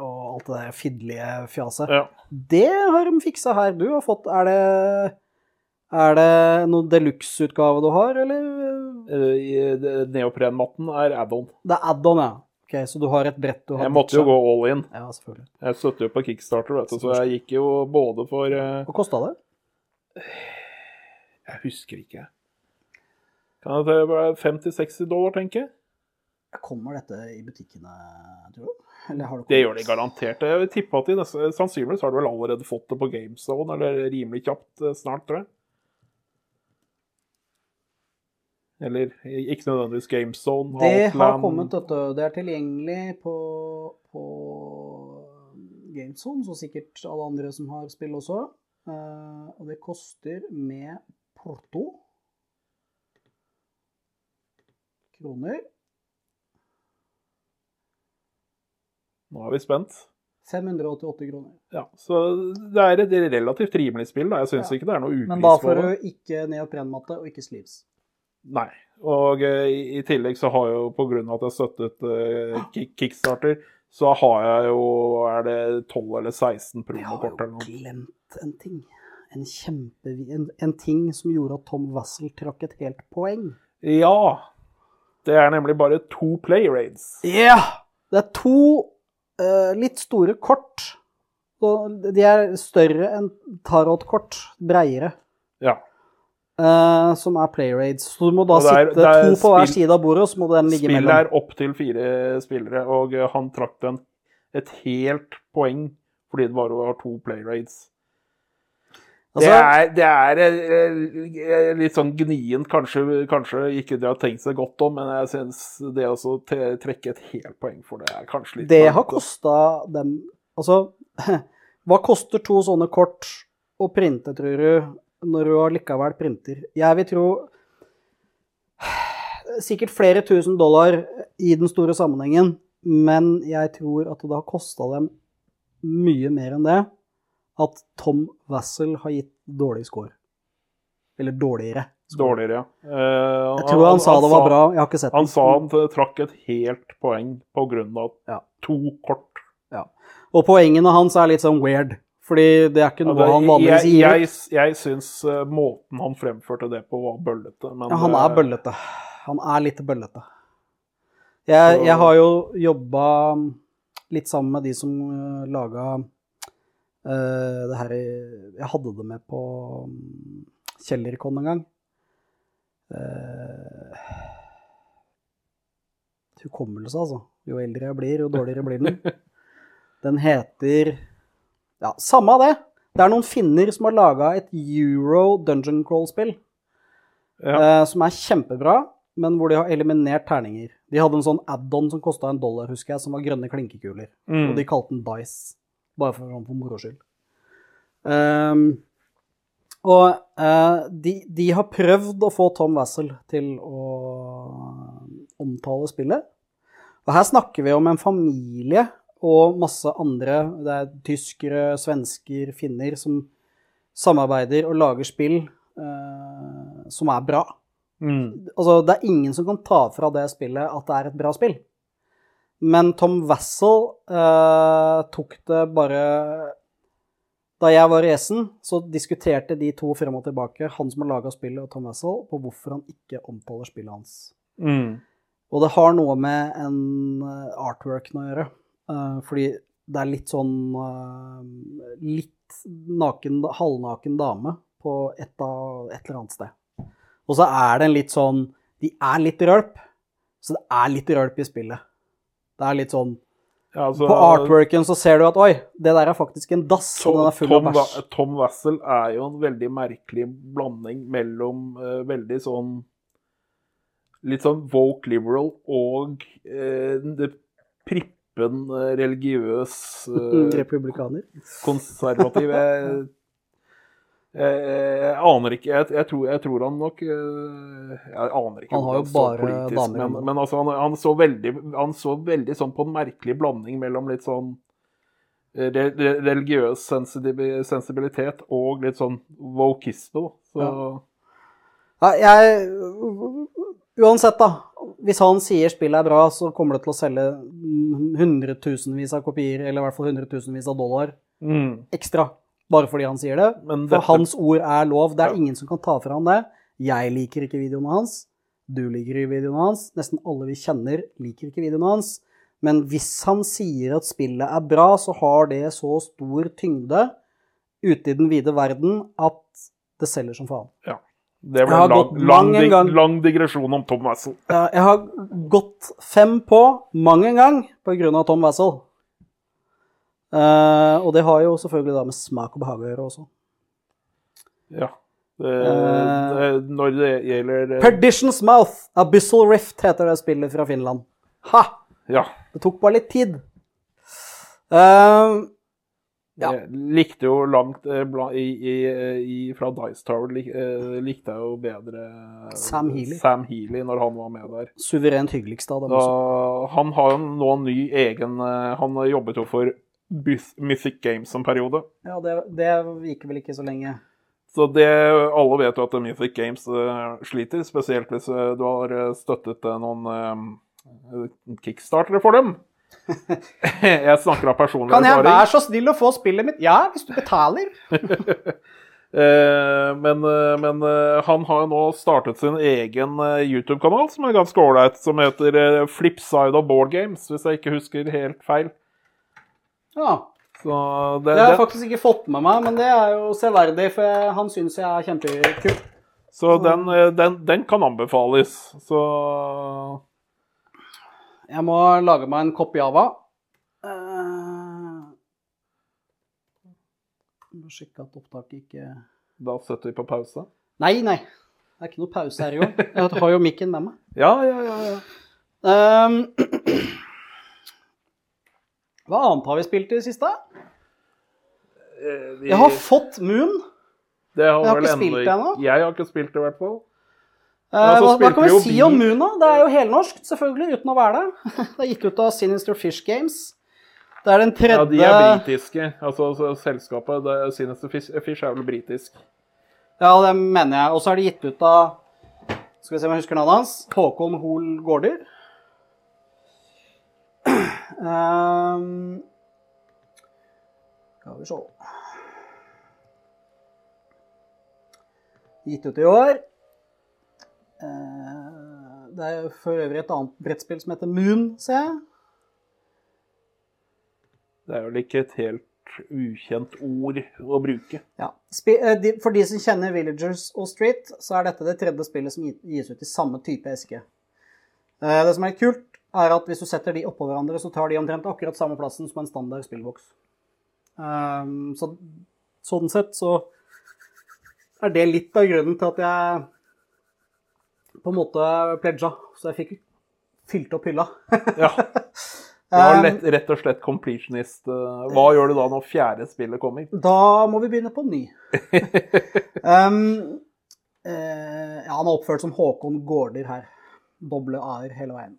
og alt det der fiddelige fjaset. Ja. Det har de fiksa her. Du har fått Er det Er det noen deluxe-utgave du har, eller? Eh, det- Neoprenmatten er add-on. Det er add-on, ja. Ok, Så du har et brett du har Jeg måtte jo gå all in. Ja, selvfølgelig. Jeg støtter jo på Kickstarter, vet du, så jeg gikk jo både for eh, Hva kosta det? Jeg husker ikke. Kan det være 50-60 dollar, tenker jeg? Kommer dette i butikkene, tror du? Eller har du Det gjør de garantert. Jeg vil tippe at de neste, Sannsynligvis har de vel allerede fått det på GameZone, eller rimelig kjapt eh, snart, tror jeg. Eller ikke nødvendigvis GameZone. Det har kommet, dette. Det er tilgjengelig på, på GameZone, så sikkert alle andre som har spill også. Eh, og det koster med porto kroner Nå er vi spent. 588 kroner. Ja, så det er et relativt rimelig spill. Da. Jeg syns Ja. ikke det er noe upris Men da får du ikke neoprenmatte og ikke sleeves. Nei. Og uh, i, i tillegg så har jeg jo, på grunn av at jeg støttet uh, Kick- Kickstarter, så har jeg jo Er det 12 eller 16 Jeg har jo glemt en ting. En kjempe... En, en ting som gjorde at Tom Wassel trakk et helt poeng. Ja. Det er nemlig bare to play raids. Ja! Det er to uh, litt store kort. De er større enn tarotkort. Breiere. Ja. Uh, som er play raids. Så du må da Og er- sitte det er to på hver side av bordet, og så må den ligge Spillet mellom. er opp til fire spillere, og eh, han trakk den et helt poeng fordi det bare var to play raids. Det Altså, er, det er eh, eh, litt sånn gnient, kanskje, kanskje ikke de har tenkt seg godt om, men jeg syns det å trekke et helt poeng for det er kanskje litt det har kosta dem Altså, hva koster to sånne kort å printe, tror du, når du allikevel printer? Jeg vil tro sikkert flere tusen dollar i den store sammenhengen, men jeg tror at det har kosta dem mye mer enn det at Tom Wassel har gitt dårlig score. Eller dårligere. Dårligere, ja. Eh, Jeg tror han, sa det var bra. Jeg har ikke sett Han den. sa han trakk et helt poeng på grunn av Ja. to kort. Og poengene hans er litt sånn weird. Fordi det er ikke noe Altså, han vanligvis gir ut. jeg, jeg syns uh, måten han fremførte det på, var bøllete. Men Ja, han er bøllete. Han er litt bøllete. Jeg, jeg har jo jobba litt sammen med de som uh, laga det her Jeg hadde det med på um, Kjellerkon en gang. Uh, hukommelse, altså. Jo eldre jeg blir, jo dårligere blir den. Den heter Ja, samme av det. Det er noen finner som har laga et euro dungeon crawl-spill. Ja. Uh, som er kjempebra, men hvor de har eliminert terninger. De hadde en sånn add-on som kosta en dollar, husker jeg, som var grønne klinkekuler. Mm. Og de kalte den Dice, bare for, sånn for moro skyld. Um, og uh, de, de har prøvd å få Tom Wassel til å omtale spillet. Og her snakker vi om en familie og masse andre, det er tyskere, svensker, finner, som samarbeider og lager spill uh, som er bra. Mm. Altså, det er ingen som kan ta fra det spillet at det er et bra spill. Men Tom Wassel eh, tok det bare Da jeg var i Essen, så diskuterte de to frem og tilbake, han som har laga spillet, og Tom Wassel, på hvorfor han ikke omtaler spillet hans. Mm. Og det har noe med en artwork artworken å gjøre. Eh, fordi det er litt sånn eh, Litt naken, halvnaken dame på et, av, et eller annet sted. Og så er det en litt sånn De er litt rølp, så det er litt rølp i spillet. Det er litt sånn Ja, altså, På artworken så ser du at oi, det der er faktisk en dass, og den er full Tom, av bæsj. Tom Wassel er jo en veldig merkelig blanding mellom uh, veldig sånn Litt sånn woke liberal og uh, prippen uh, religiøs Republikaner. konservativ. Jeg, jeg, jeg aner ikke jeg, jeg, tror, jeg tror han nok eh, Jeg aner ikke Han har jo bare politisk, damer, men, men altså, han, han, så veldig, han så veldig sånn på en merkelig blanding mellom litt sånn eh, re, re, religiøs sensibilitet og litt sånn wokisme. da. Så, Ja, jeg Uansett, da. Hvis han sier spillet er bra, så kommer det til å selge hundretusenvis av kopier, eller i hvert fall hundretusenvis av dollar mm, ekstra. Bare fordi han sier det. men For dette, hans ord er lov. Det er Ja. ingen som kan ta fra han det. Jeg liker ikke videoene hans. Du liker ikke videoene hans. Nesten alle vi kjenner, liker ikke videoene hans. Men hvis han sier at spillet er bra, så har det så stor tyngde ute i den vide verden at det selger som faen. det ble en lang, lang, dig- gang. lang digresjon om Tom Wassel. Jeg har gått fem på mang en gang på grunn av Tom Wassel. Eh, og det har jo selvfølgelig da med smak og behag å gjøre også. Ja. Det, Eh. det, når det gjelder eh, Perdition's Mouth, Abyssal Rift heter det spillet fra Finland. Ha! Ja. Det tok bare litt tid. Uh, Ja. Jeg likte jo langt i, i, i, Fra Dice Tower lik, likte jeg jo bedre Sam Healy. Sam Healy når han var med der. suverent hyggeligst av dem Da, også. han har jo nå ny egen Han jobbet jo for Mythic Games en periode. Ja, det, det gikk vel ikke så lenge. Så det, alle vet jo at Mythic Games eh, sliter, spesielt hvis eh, du har eh, støttet noen kickstartere for dem. jeg snakker av personlig Kan jeg erfaring. være så snill å få spillet mitt? Ja, hvis du betaler. Men men han har jo nå startet sin egen YouTube-kanal, som er ganske ålreit, som heter Flipside of Board Games, hvis jeg ikke husker helt feil. Ja, det, Det har jeg faktisk ikke fått med meg, men det er jo severdig, for jeg, han syns jeg er kjempekul. så den, eh, den, den kan anbefales. Så Jeg må lage meg en kopp Java. Uh, sjekke at opptaket ikke da setter vi på pause. Nei, nei. Det er ikke noe pause her jo. Jeg har jo mikken med meg. Ja, ja, ja. ja. Ehm, hva annet har vi spilt i det siste? Eh, vi- Jeg har fått Moon. det har jeg har ikke spilt det ennå. Jeg har ikke spilt det, i hvert fall. Eh, hva, hva kan vi si om Moon, da? Det er jo helnorsk, selvfølgelig, uten å være det. Det er gitt ut av Sinister Fish Games. Det er den tredje Ja, de er britiske. Altså, så selskapet det, Sinister Fish, Fish er vel britisk. Ja, det mener jeg. Og så er det gitt ut av Skal vi se om jeg husker navnet hans. Håkon Hoel Gaarder. Um, skal vi se Gitt ut i år. Eh, det er for øvrig et annet brettspill som heter Moon, ser jeg. Det er vel ikke et helt ukjent ord å bruke. Ja. Eh, de, for de som kjenner Villagers og Street, så er dette det tredje spillet som gis ut i samme type eske. Eh, det som er kult, er at hvis du setter de oppå hverandre, så tar de omtrent akkurat samme plassen som en standard spillboks. Um, så sånn sett så er det litt av grunnen til at jeg på en måte pledga, så jeg fikk fylt opp hylla. Ja. Du var Um, lett, rett og slett completionist. eh, Hva gjør du da når fjerde spillet kommer? Da må vi begynne på ny. um, eh, ja, han er oppført som Håkon Gaarder her. Doble a-er hele veien.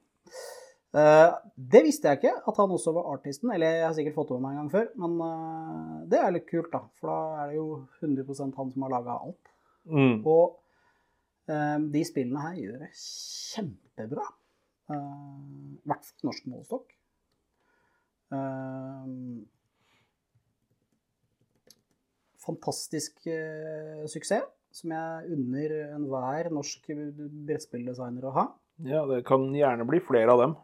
Eh, det visste jeg ikke, at han også var artisten. Eller jeg har sikkert fått det med meg en gang før. Men eh, det er litt kult, da. For da er det jo 100 han som har laga alt. Mm. Og eh, de spillene her gjør det kjempebra. I hvert fall norsk målestokk. Fantastisk suksess, som jeg unner enhver norsk brettspilldesigner å ha. Ja, det kan gjerne bli flere av dem.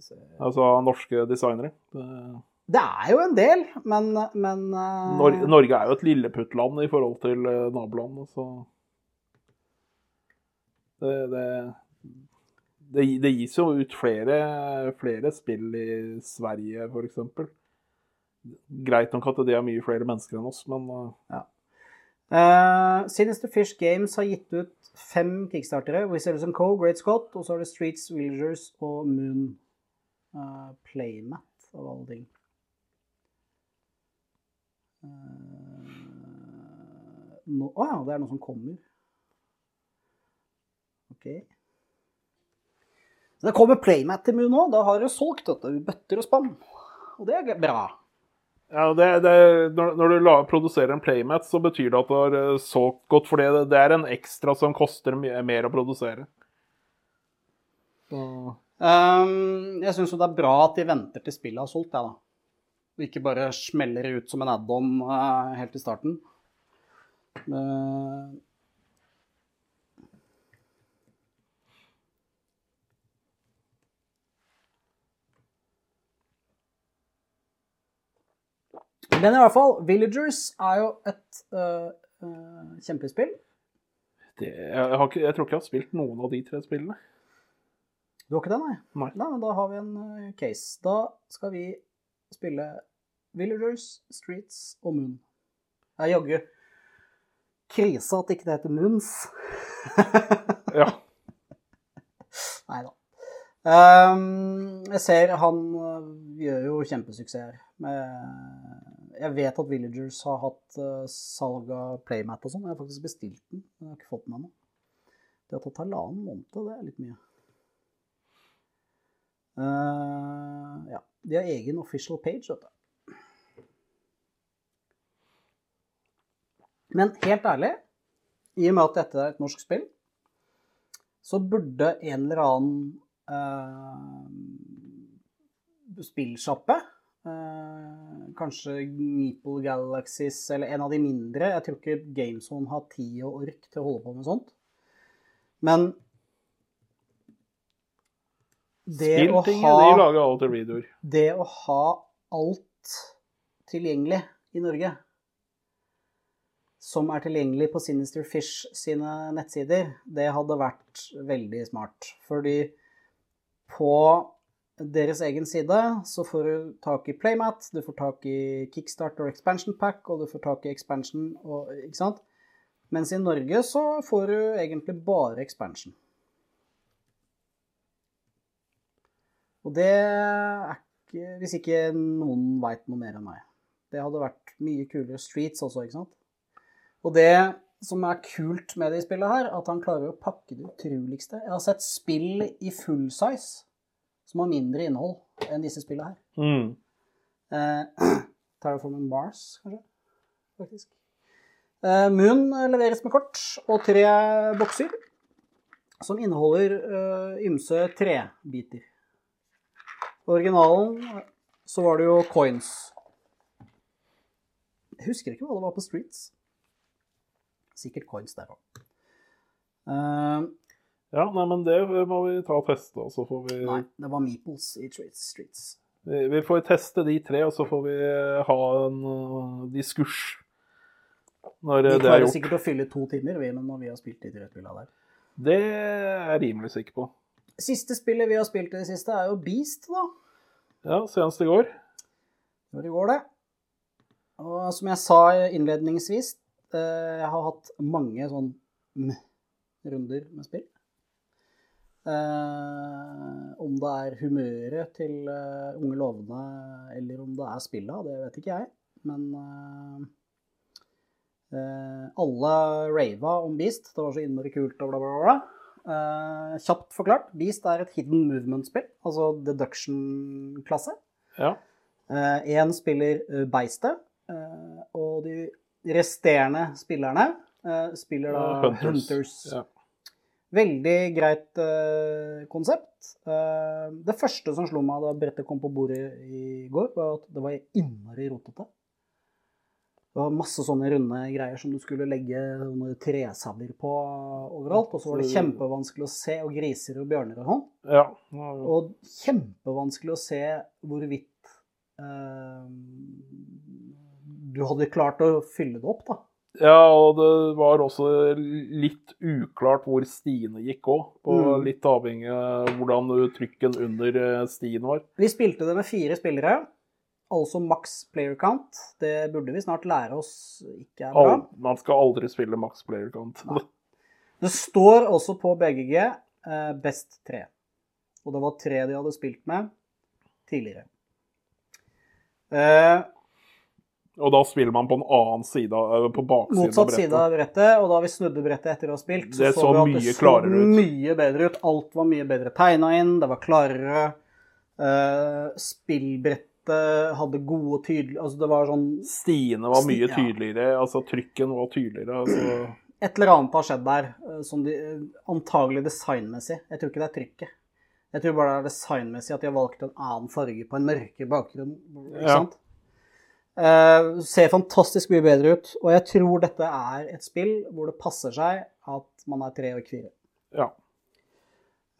Se. Altså norske designere. Det- er jo en del, men, men eh, Nor Norge er jo et lilleputtland i forhold til eh, naboland, så det, det, det, det gis jo ut flere, flere spill i Sverige, f.eks. Greit nok at det er mye flere mennesker enn oss, men ja. Uh, Sinister Fish Games har gitt ut fem kickstartere. Wizards Co., Great Scott, og så har det Streets, Villagers og Moon eh, Playmat, av alle ting. Uh, no, Å ja, det er noe som kommer. OK. Så det kommer Playmat til Moon nå. Da har du solgt dette i bøtter og spann. Og det er bra. ja, det, det, når, når du la, produserer en playmat, så betyr det at du har eh, solgt godt, for det, det er en ekstra som koster mye mer å produsere. Så, jeg syns jo det er bra at de venter til spillet har solgt, jeg, da. Og ikke bare smeller ut som en add-on eh, helt i starten. Uh, men i hvert fall, Villagers er jo et eh, eh, kjempespill. det, jeg, har jeg tror ikke jeg har spilt noen av de tre spillene. Du har ikke det, nei? Nei. Men da har vi en eh, case. Da skal vi spille Villagers, Streets og Moon. Det er jaggu krise at ikke det heter Moons. Ja. Nei da. Um, jeg ser han øh, gjør jo kjempesuksess. Med, jeg vet at Villagers har hatt uh, salg av playmat og sånn. Jeg har faktisk bestilt den, men jeg har ikke fått den ennå. Det har tatt halvannen måned, det er litt mye. Eh, ja. De har egen official page, vet du. Men helt ærlig, i og med at dette er et norsk spill, så burde en eller annen uh, spillsjappe uh, Kanskje Meeple Galaxies eller en av de mindre. Jeg tror ikke GameZone har tid og ork til å holde på med sånt. Men det å ha de lager av og til videoer. det å ha alt tilgjengelig i Norge, som er tilgjengelig på Sinister Fish sine nettsider, det hadde vært veldig smart. Fordi på deres egen side så får du tak i Playmat, du får tak i Kickstarter Expansion Pack, og du får tak i Expansion og Ikke sant? Mens i Norge så får du egentlig bare Expansion. Og det er ikke Hvis ikke noen veit noe mer enn meg. Det hadde vært mye kulere Streets også, ikke sant? Og det som er kult med det i spillet her, at han klarer å pakke det utroligste. Jeg har sett spill i full size som har mindre innhold enn disse spillene her. Mm. Eh, Terraforming Mars, kanskje? Faktisk. Eh, Moon leveres med kort og tre bokser som inneholder eh, ymse trebiter. Originalen så var det jo coins. Jeg husker ikke hva det var på Streets. Sikkert coins der òg. Ja, nei, men det må vi ta og teste, og så får vi nei, det var Meeples i Streets. Vi vi får teste de tre, og så får vi ha en uh, diskurs når Vi det er klarer gjort. sikkert å fylle to timer vi, men når vi har spilt de tre villa der. Det er jeg rimelig sikker på. Siste spillet vi har spilt i det siste, er jo Beast, da. Ja, senest i går. Det i går, det. Og som jeg sa innledningsvis, eh, jeg har hatt mange sånn runder med spill. Eh, om det er humøret til eh, unge lovende, eller om det er spillet, det vet ikke jeg. Men alle rava om Beast. Det var så innmari kult og bla, bla, bla. Eh, kjapt forklart, Beast er et hidden movement-spill, altså deduction-klasse. Ja. Én spiller uh, Beistet, eh, og de resterende spillerne eh, spiller da Uh, Hunters. Hunters. Ja. Veldig greit eh, konsept. Eh, det første som slo meg da brettet kom på bordet i går, var at det var innmari rotete. Det var masse sånne runde greier som du skulle legge sånne tresabler på overalt. Og så var det kjempevanskelig å se, og griser og bjørner og sånn. ja. Nå- Og kjempevanskelig å se hvorvidt eh, du hadde klart å fylle det opp, da. Ja, og det var også litt uklart hvor stiene gikk òg. Mm. Litt avhengig av hvordan trykken under eh, stien var. Vi spilte det med fire spillere, altså maks player count. Det burde vi snart lære oss ikke er bra. Man skal aldri spille maks player count. Nei. Det står også på BGG eh, best tre. Og det var tre de hadde spilt med tidligere. Eh, Og da spiller man på en annen side, på baksiden Motsatt av brettet. side av brettet, og da vi snudde brettet etter å ha spilt, så, så, så vi at det så mye bedre ut. Alt var mye bedre tegna inn, det var klarere. Eh, spillbrettet hadde gode tydelige Altså det var sånn Stiene var mye Ja. tydeligere, altså trykken var tydeligere. Altså. Et eller annet har skjedd der, eh, som de, eh, antagelig designmessig. Jeg tror ikke det er trykket. Jeg tror bare det er designmessig at de har valgt en annen farge på en mørkere bakgrunn. Ikke Ja. sant? Uh, ser fantastisk mye bedre ut, og jeg tror dette er et spill hvor det passer seg at man er tre og kvire fire. Ja.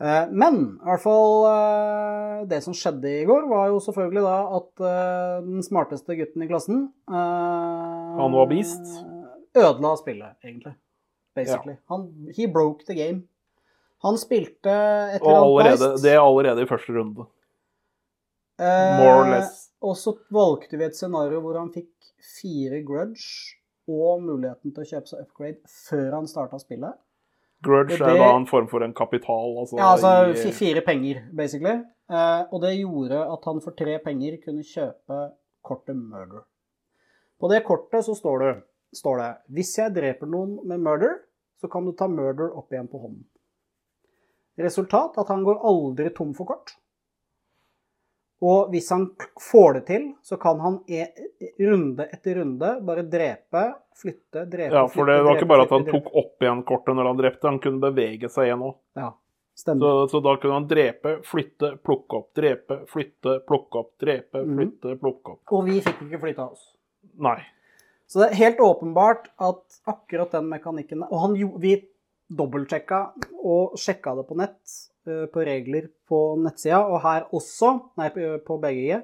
Eh, Men i hvert fall eh, det som skjedde i går, var jo selvfølgelig da at eh, den smarteste gutten i klassen Han var beast? Ødela spillet, egentlig. Basically. Han, he broke the game. Han spilte et eller annet det er allerede i første runde. More or less. Og så valgte vi et scenario hvor han fikk fire grudge og muligheten til å kjøpe seg upgrade før han starta spillet. Grudge det, er da en form for en kapital, altså. Ja, altså i- fire penger, basically. Eh, og det gjorde at han for tre penger kunne kjøpe kortet Murder. På det kortet så står det, står det Hvis jeg dreper noen med murder, så kan du ta murder opp igjen på hånden. Resultat at han går aldri tom for kort. Og hvis han får det til, så kan han e runde etter runde bare drepe, flytte, drepe, Ja, for det flytte, var ikke bare at han tok opp igjen kortet når han drepte, han kunne bevege seg igjen òg. Ja, stemmer. Så, så da kunne han drepe, flytte, plukke opp, drepe, flytte, plukke opp, drepe, Mhm. flytte, plukke opp. Og vi fikk ikke flytta oss. Nei. Så det er helt åpenbart at akkurat den mekanikken Og han, vi dobbeltsjekka og sjekka det på nett, på regler på nettsida, og her også Nei, på- på BGG.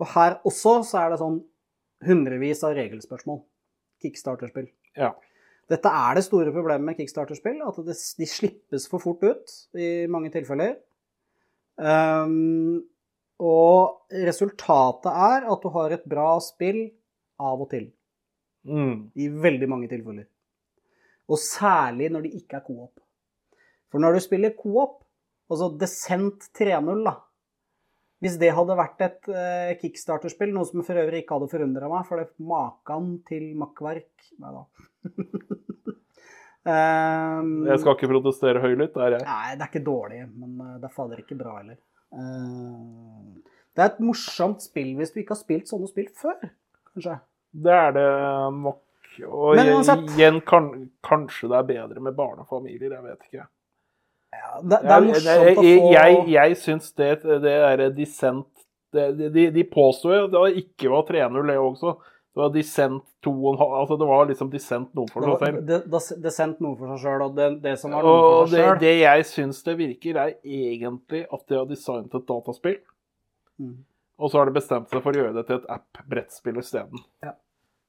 Og her også så er det sånn hundrevis av regelspørsmål. Kickstarter-spill. Ja. Dette er det store problemet med kickstarter-spill, at det, de slippes for fort ut i mange tilfeller. Um, og resultatet er at du har et bra spill av og til. Mm. I veldig mange tilfeller. Og særlig når de ikke er co-op. For når du spiller co-op, altså Descent 3.0, da Hvis det hadde vært et eh, kickstarterspill, noe som for øvrig ikke hadde forundra meg, for det er maken til makkverk Nei da. um, Jeg skal ikke protestere høylytt, det er jeg. Nei, det er ikke dårlig, men eh, det er fader ikke bra heller. Uh, det er et morsomt spill hvis du ikke har spilt sånne spill før, kanskje. Det er det nok. Og igjen, kan, kanskje det er bedre med barnefamilier, jeg vet ikke. Ja, det, det er morsomt jeg, å få jeg, jeg syns det, det er dissent det- De, de påsto jo at det ikke var 3-0, det også. Det var dissent 2,5 Altså det var liksom dissent noe for seg selv. det, det, det noe for seg sjøl, og det, det som var noe Og for seg sjøl det jeg syns det virker, er egentlig at de har designet et dataspill, Mm. og så har de bestemt seg for å gjøre det til et app-brettspill isteden. Ja.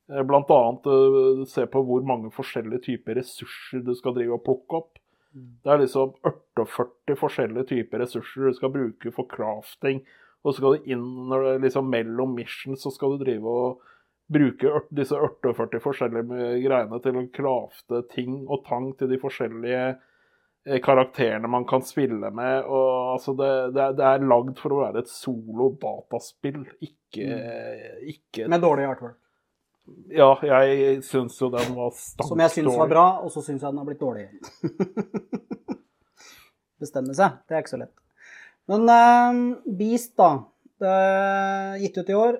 Eh, Blant annet eh, se på hvor mange forskjellige typer ressurser du skal drive og plukke opp. Mm. Det er liksom 48 forskjellige typer ressurser du skal bruke for crafting. Og så skal du inn når det liksom mellom missions, så skal du drive og bruke disse 48 forskjellige greiene til å crafte ting og tang til de forskjellige eh, karakterene man kan spille med. Og altså det, det, er, det er lagd for å være et solo dataspill, ikke, ikke med dårlig artwork. Ja, jeg syns jo den var stank Som jeg syns var bra, og så syns jeg den har blitt dårlig. Bestemme seg, det er ikke så lett. Men uh, Beast, da. Det er gitt ut i år.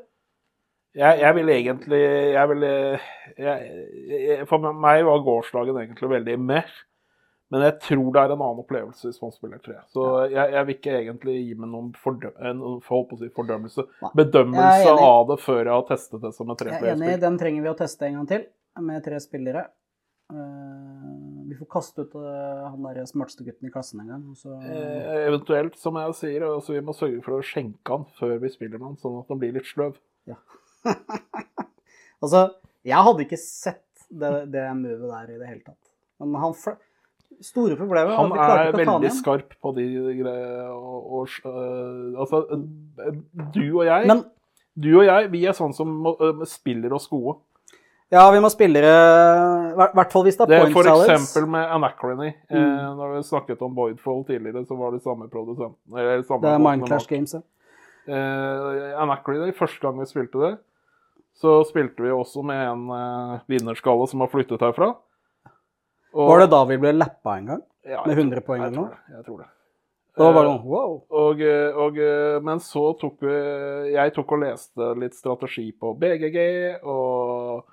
Jeg, jeg vil egentlig jeg vil, jeg, jeg, For meg var gårsdagen egentlig veldig meh. Men jeg tror det er en annen opplevelse hvis man spiller tre. Så jeg, jeg vil ikke egentlig gi meg noen fordø si fordømmelse. Bedømmelse av det før jeg har testet det som et Jeg er enig, treplayerspill. den trenger vi å teste en gang til, med tre spillere. Eh, vi får kaste ut eh, han der smarteste gutten i klassen en gang. Så, Eh, eventuelt, som jeg sier, altså vi må sørge for å skjenke han før vi spiller med han, sånn at han blir litt sløv. altså, jeg hadde ikke sett det, det movet der i det hele tatt. Men han fl- Store problemet Han er veldig skarp på de greiene og, og, øh, Altså, øh, du og jeg Men Du og jeg, vi er sånn som øh, spiller oss gode. ja, vi må spillere I hvert fall hvis det er Det er point for eksempel med Anachrony. Eh, Mm. når vi snakket om Voidfall tidligere, så var det samme produsenten. Eller samme Det er Mindclash. Games, ja. Eh, Anachrony, første gang vi spilte det, så spilte vi også med en eh, vinnerskalle som har flyttet herfra. Og- Var det da vi ble lappa en gang? Ja, med 100 tror- poeng eller tror noe? det, Jeg tror det. Da var det Eh, sånn wow. Og, eh, og, eh, men så tok vi Jeg tok og leste litt strategi på BGG, og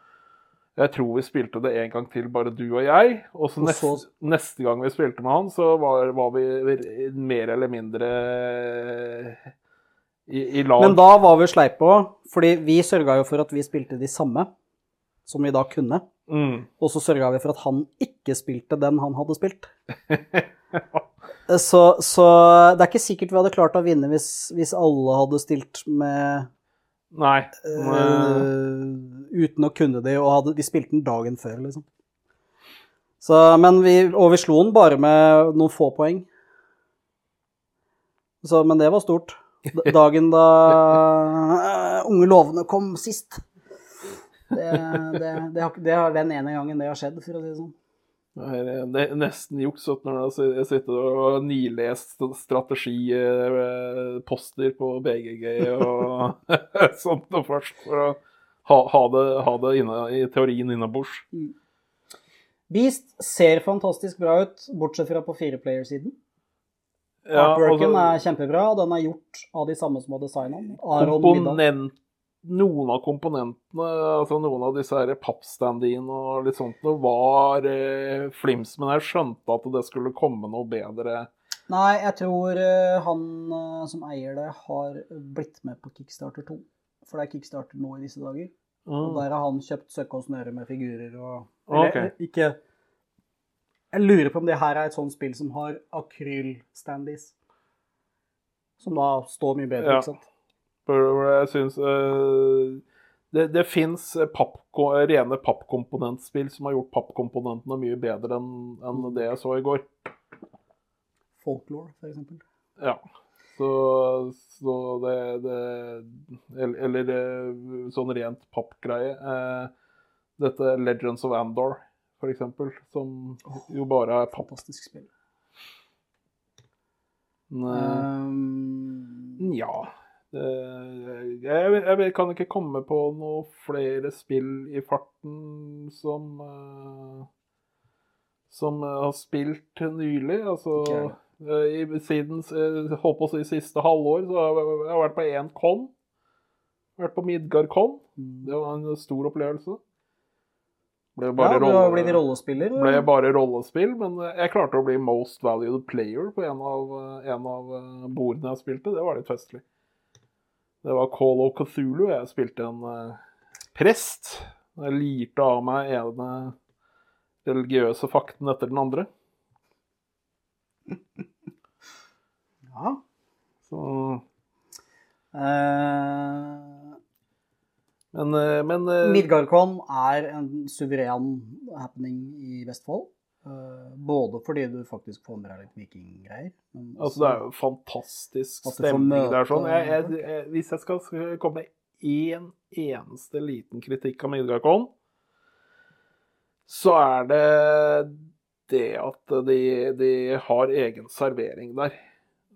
jeg tror vi spilte det en gang til, bare du og jeg. Og så neste, neste gang vi spilte med han, så var, var vi mer eller mindre i, i lag. Men da var vi sleipe òg, fordi vi sørga jo for at vi spilte de samme som vi da kunne. mm. Og så sørga vi for at han ikke spilte den han hadde spilt. Så, så det er ikke sikkert vi hadde klart å vinne hvis, hvis alle hadde stilt med Nei. Uh, Uten å kunne det, og hadde, de spilte den dagen før, liksom. Så, men vi, og vi slo den bare med noen få poeng. Så, men det var stort. Dagen da uh, Unge lovende kom sist. Det, det, det, har, det har den ene gangen det har skjedd, for å si det sånn. Det er nesten juks at når jeg sitter og nilest strategiposter på BGG og sånt og først, for å ha, ha det, ha det inne, i teorien innabords. Beast ser fantastisk bra ut, bortsett fra på fireplayer-siden. Ja, Artworken altså, er kjempebra, og den er gjort av de samme som har designa den. Komponent, noen av komponentene, altså noen av disse pappstandiene og litt sånt, var eh, flims, men jeg skjønte at det skulle komme noe bedre. Nei, jeg tror eh, han eh, som eier det, har blitt med på Kickstarter 2. For det er Kickstarter nå i disse dager. Og Mm. der har han kjøpt søkke og snøre med figurer og Eller okay. ikke Jeg lurer på om det her er et sånt spill som har akrylstandies. Som da står mye bedre, Ja. ikke sant? Jeg syns eh, det, det fins rene pappkomponentspill som har gjort pappkomponentene mye bedre enn en det jeg så i går. Folklore, for eksempel. Ja. Så, så det, det Eller, eller eh, sånn rent pappgreie. Eh, dette Legends of Andor, for eksempel, som jo bare er papp. Fantastisk spill. Men, Um, Ja. Jeg, jeg kan ikke komme på noe flere spill i farten som eh, Som jeg har spilt nylig. Altså eh, i, siden eh, holdt på å si siste halvår, så har jeg, jeg har vært på én con. Vært på Midgard con. mm. Det var en stor opplevelse. Ble ja, bare du har rolle- blitt rollespiller. ble bare rollespill, men jeg klarte å bli most valued player på en av, en av eh, bordene jeg spilte. Det var litt festlig. Det var Call of Cthulhu. Jeg spilte en eh, prest. Jeg lirte av meg ene religiøse fakten etter den andre. Ja. Så, uh... men eh, men Midgardcon er en suveren happening i Vestfold. Eh, både fordi du faktisk får med deg litt vikinggreier. altså, det er jo fantastisk stemning der. Sånn. Jeg, jeg, jeg, hvis jeg skal komme med én eneste liten kritikk av Midgardcon, så er det det at de, de har egen servering der.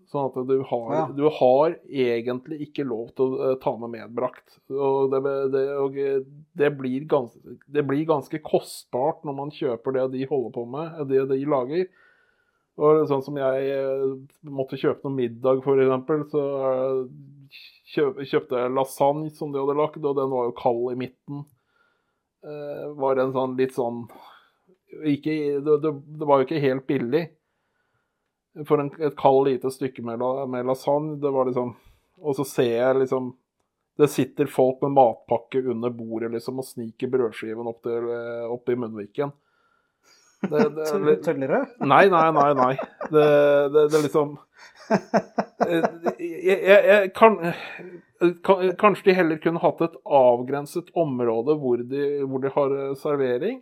Sånn at du har, Ja. du har egentlig ikke lov til å eh, ta med medbrakt. Og det, det, og det, blir ganske, det blir ganske kostbart når man kjøper det de holder på med, det de lager. Og sånn som jeg eh, måtte kjøpe noe middag, eksempel, så eh, kjøpte jeg lasagne som de hadde lagd, og den var jo kald i midten. Eh, var en sånn litt sånn ikke, det, det, det var jo ikke helt billig. For en, et kaldt lite stykke med, med lasagne, det var liksom Og så ser jeg liksom Det sitter folk med matpakke under bordet liksom og sniker brødskiven opp, til, eh, opp i munnviken. Det, det, Tøllere? Nei, nei, nei. nei. Det, det, det er liksom Eh, jeg, jeg, jeg kan, kan, Kanskje de heller kunne hatt et avgrenset område hvor de, hvor de har eh, servering.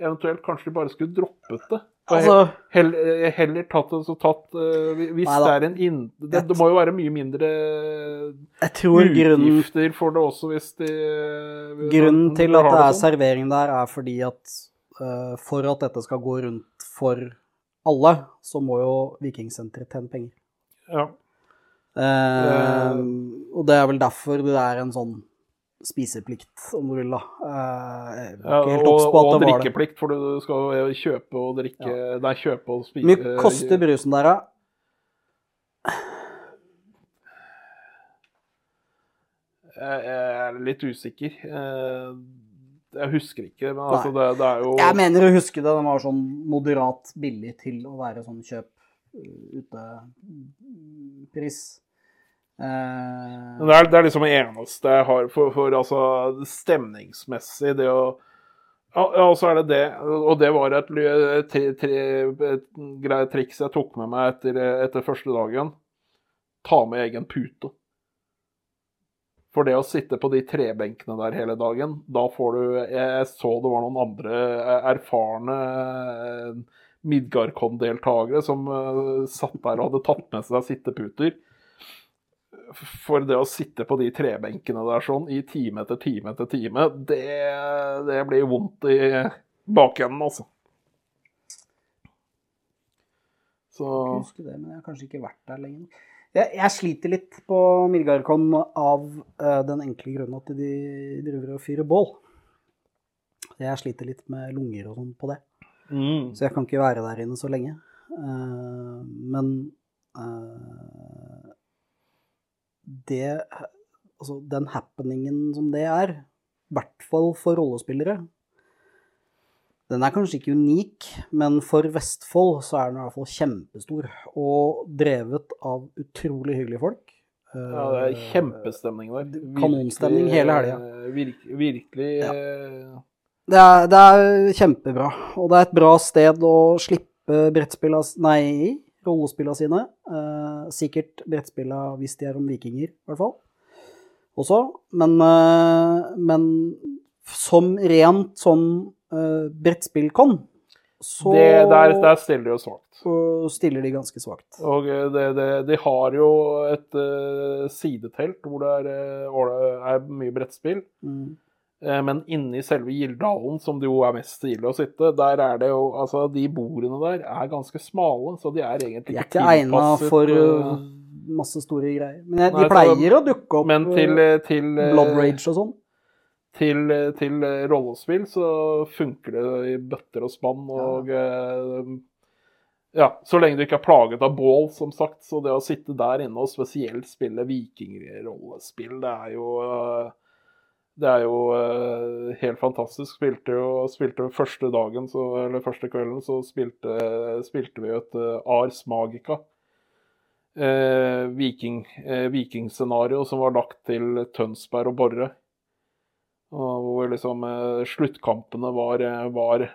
Eventuelt kanskje de bare skulle droppet det. Og Altså, heller, eh, heller tatt så tatt eh, Hvis Neida. det er en inn... Det, det må jo være mye mindre utgifter for det også, hvis de eh, grunnen til at det er sånn. servering der, er fordi at uh, for at dette skal gå rundt for alle, så må jo Vikingsenteret tjene penger. Ja. Uh, og det er vel derfor det er en sånn spiseplikt, om du vil, da. Eh, Ja, og, og drikkeplikt, for du skal jo kjøpe og drikke Nei, kjøpe og spise Hvor mye koster brusen der, da? Jeg er litt usikker. Eh, Jeg husker ikke, men altså det, det er jo Jeg mener å huske det. Den var sånn moderat billig til å være sånn kjøp uh, ute-pris. Men det er, det er liksom det eneste jeg har for, for altså stemningsmessig, det å ja, og så er det det, og det var et, tre, tre, et greit triks jeg tok med meg etter, etter første dagen. Ta med egen pute. For det å sitte på de trebenkene der hele dagen, da får du Jeg så det var noen andre erfarne eh, Midgardcon-deltakere som eh, satt der og hadde tatt med seg sitteputer. For det å sitte på de trebenkene der sånn i time etter time etter time, det, det blir vondt i bakenden, altså. Så Jeg husker det, men jeg har kanskje ikke vært der lenger. Jeg, jeg sliter litt på Midgardkon av uh, den enkle grunnen at de driver og fyrer bål. Jeg sliter litt med lunger og sånn på det, mm. så jeg kan ikke være der inne så lenge. Uh, men eh, det Altså, den happeningen som det er, i hvert fall for rollespillere den er kanskje ikke unik, men for Vestfold så er den i hvert fall kjempestor. Og drevet av utrolig hyggelige folk. Ja, det er kjempestemning der. Eh, Kanonstemning hele helga. Virk, virkelig Ja. eh, Det er, det er kjempebra. Og det er et bra sted å slippe brettspilla Nei, rollespilla sine. Eh, sikkert brettspillene hvis de er om vikinger, i hvert fall. Også. Men, eh, men som rent sånn uh, brettspillkon, så det, der, der stiller de jo svakt. stiller de ganske svakt. Og eh, det, det, de har jo et uh, sidetelt hvor det er, uh, er mye brettspill. Mm. Eh, Men inni selve Gildalen, som det jo er mest stilig å sitte, der er det jo Altså, de bordene der er ganske smale, så de er egentlig ikke tilpasset De er ikke egna for uh, masse store greier. Men jeg, Nei, de så- pleier å dukke opp Men til, til, Blood Rage og sånn. til, til rollespill så funker det i bøtter og spann, og eh, ja, så lenge du ikke er plaget av bål, som sagt. Så det å sitte der inne og spesielt spille vikingrollespill, det er jo det er jo eh, helt fantastisk. Spilte jo spilte første dagen, så, eller første kvelden, så spilte, spilte vi et eh, Ars Magica. Eh, viking, eh, vikingscenario som var lagt til Tønsberg og Borre. Og hvor liksom eh, sluttkampene var, eh, var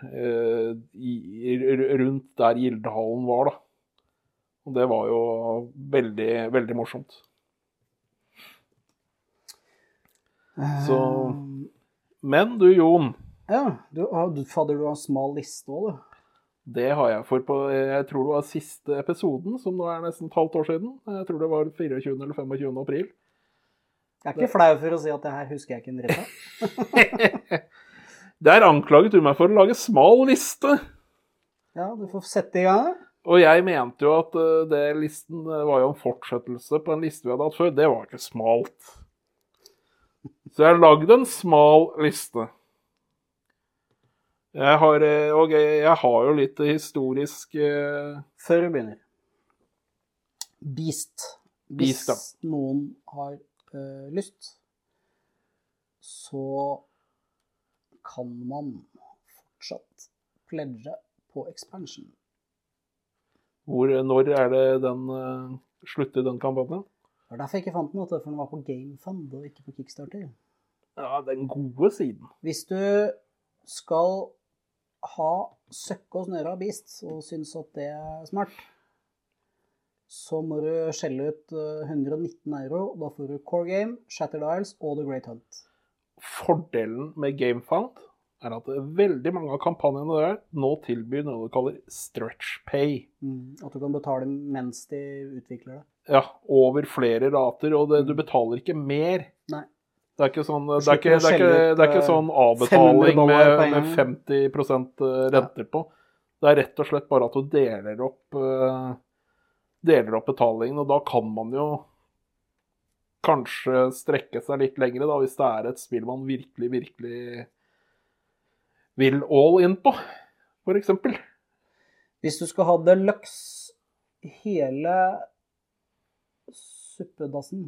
i, rundt der Gildehallen var, da. Og det var jo veldig, veldig morsomt. Så Eh, Men du, Jon. Ja, du, ah, du, har smal liste òg, du. Det har jeg for på Jeg tror det var siste episoden, som nå er nesten et halvt år siden. Jeg tror det var 24. eller 25. april. Jeg er ikke flau for å si at det her husker jeg ikke en dritt av. Der anklaget du meg for å lage smal liste. Ja, du får sette i gang. Og jeg mente jo at eh, det listen eh, var jo en fortsettelse på en liste vi hadde hatt før. Det var ikke smalt. Så jeg har lagd en smal liste. Jeg har, eh, og jeg, har jo litt historisk eh, Før vi begynner. Beast. Hvis Beast, ja. noen har eh, lyst, så kan man fortsatt pledge på expansion. hvor, Når er det den uh, slutter, den kampanjen? Det var derfor jeg ikke fant den, vet du, for den var på GameFund og ikke på Kickstarter. Ja, den gode siden. Hvis du skal ha søkke og snøre av Beast og syns at det er smart, så må du skjelle ut eh, 119 euro. Da får du Core Game, Shattered Isles og The Great Hunt. Fordelen med Gamefund er at veldig mange av kampanjene der nå tilbyr noe de kaller stretch pay. Mm. At du kan betale mens de utvikler det. Ja, over flere rater, og det, du betaler ikke mer. Nei. Det er ikke sånn, det er ikke, det er ikke, det er ikke eh, sånn avbetaling med, med 50 renter på. Det er rett og slett bare at du deler opp, eh, deler opp betalingen, og da kan man jo kanskje strekke seg litt lengre, da, hvis det er et spill man virkelig, virkelig vil all in på, eksempel. Hvis du skal ha deluxe hele suppedassen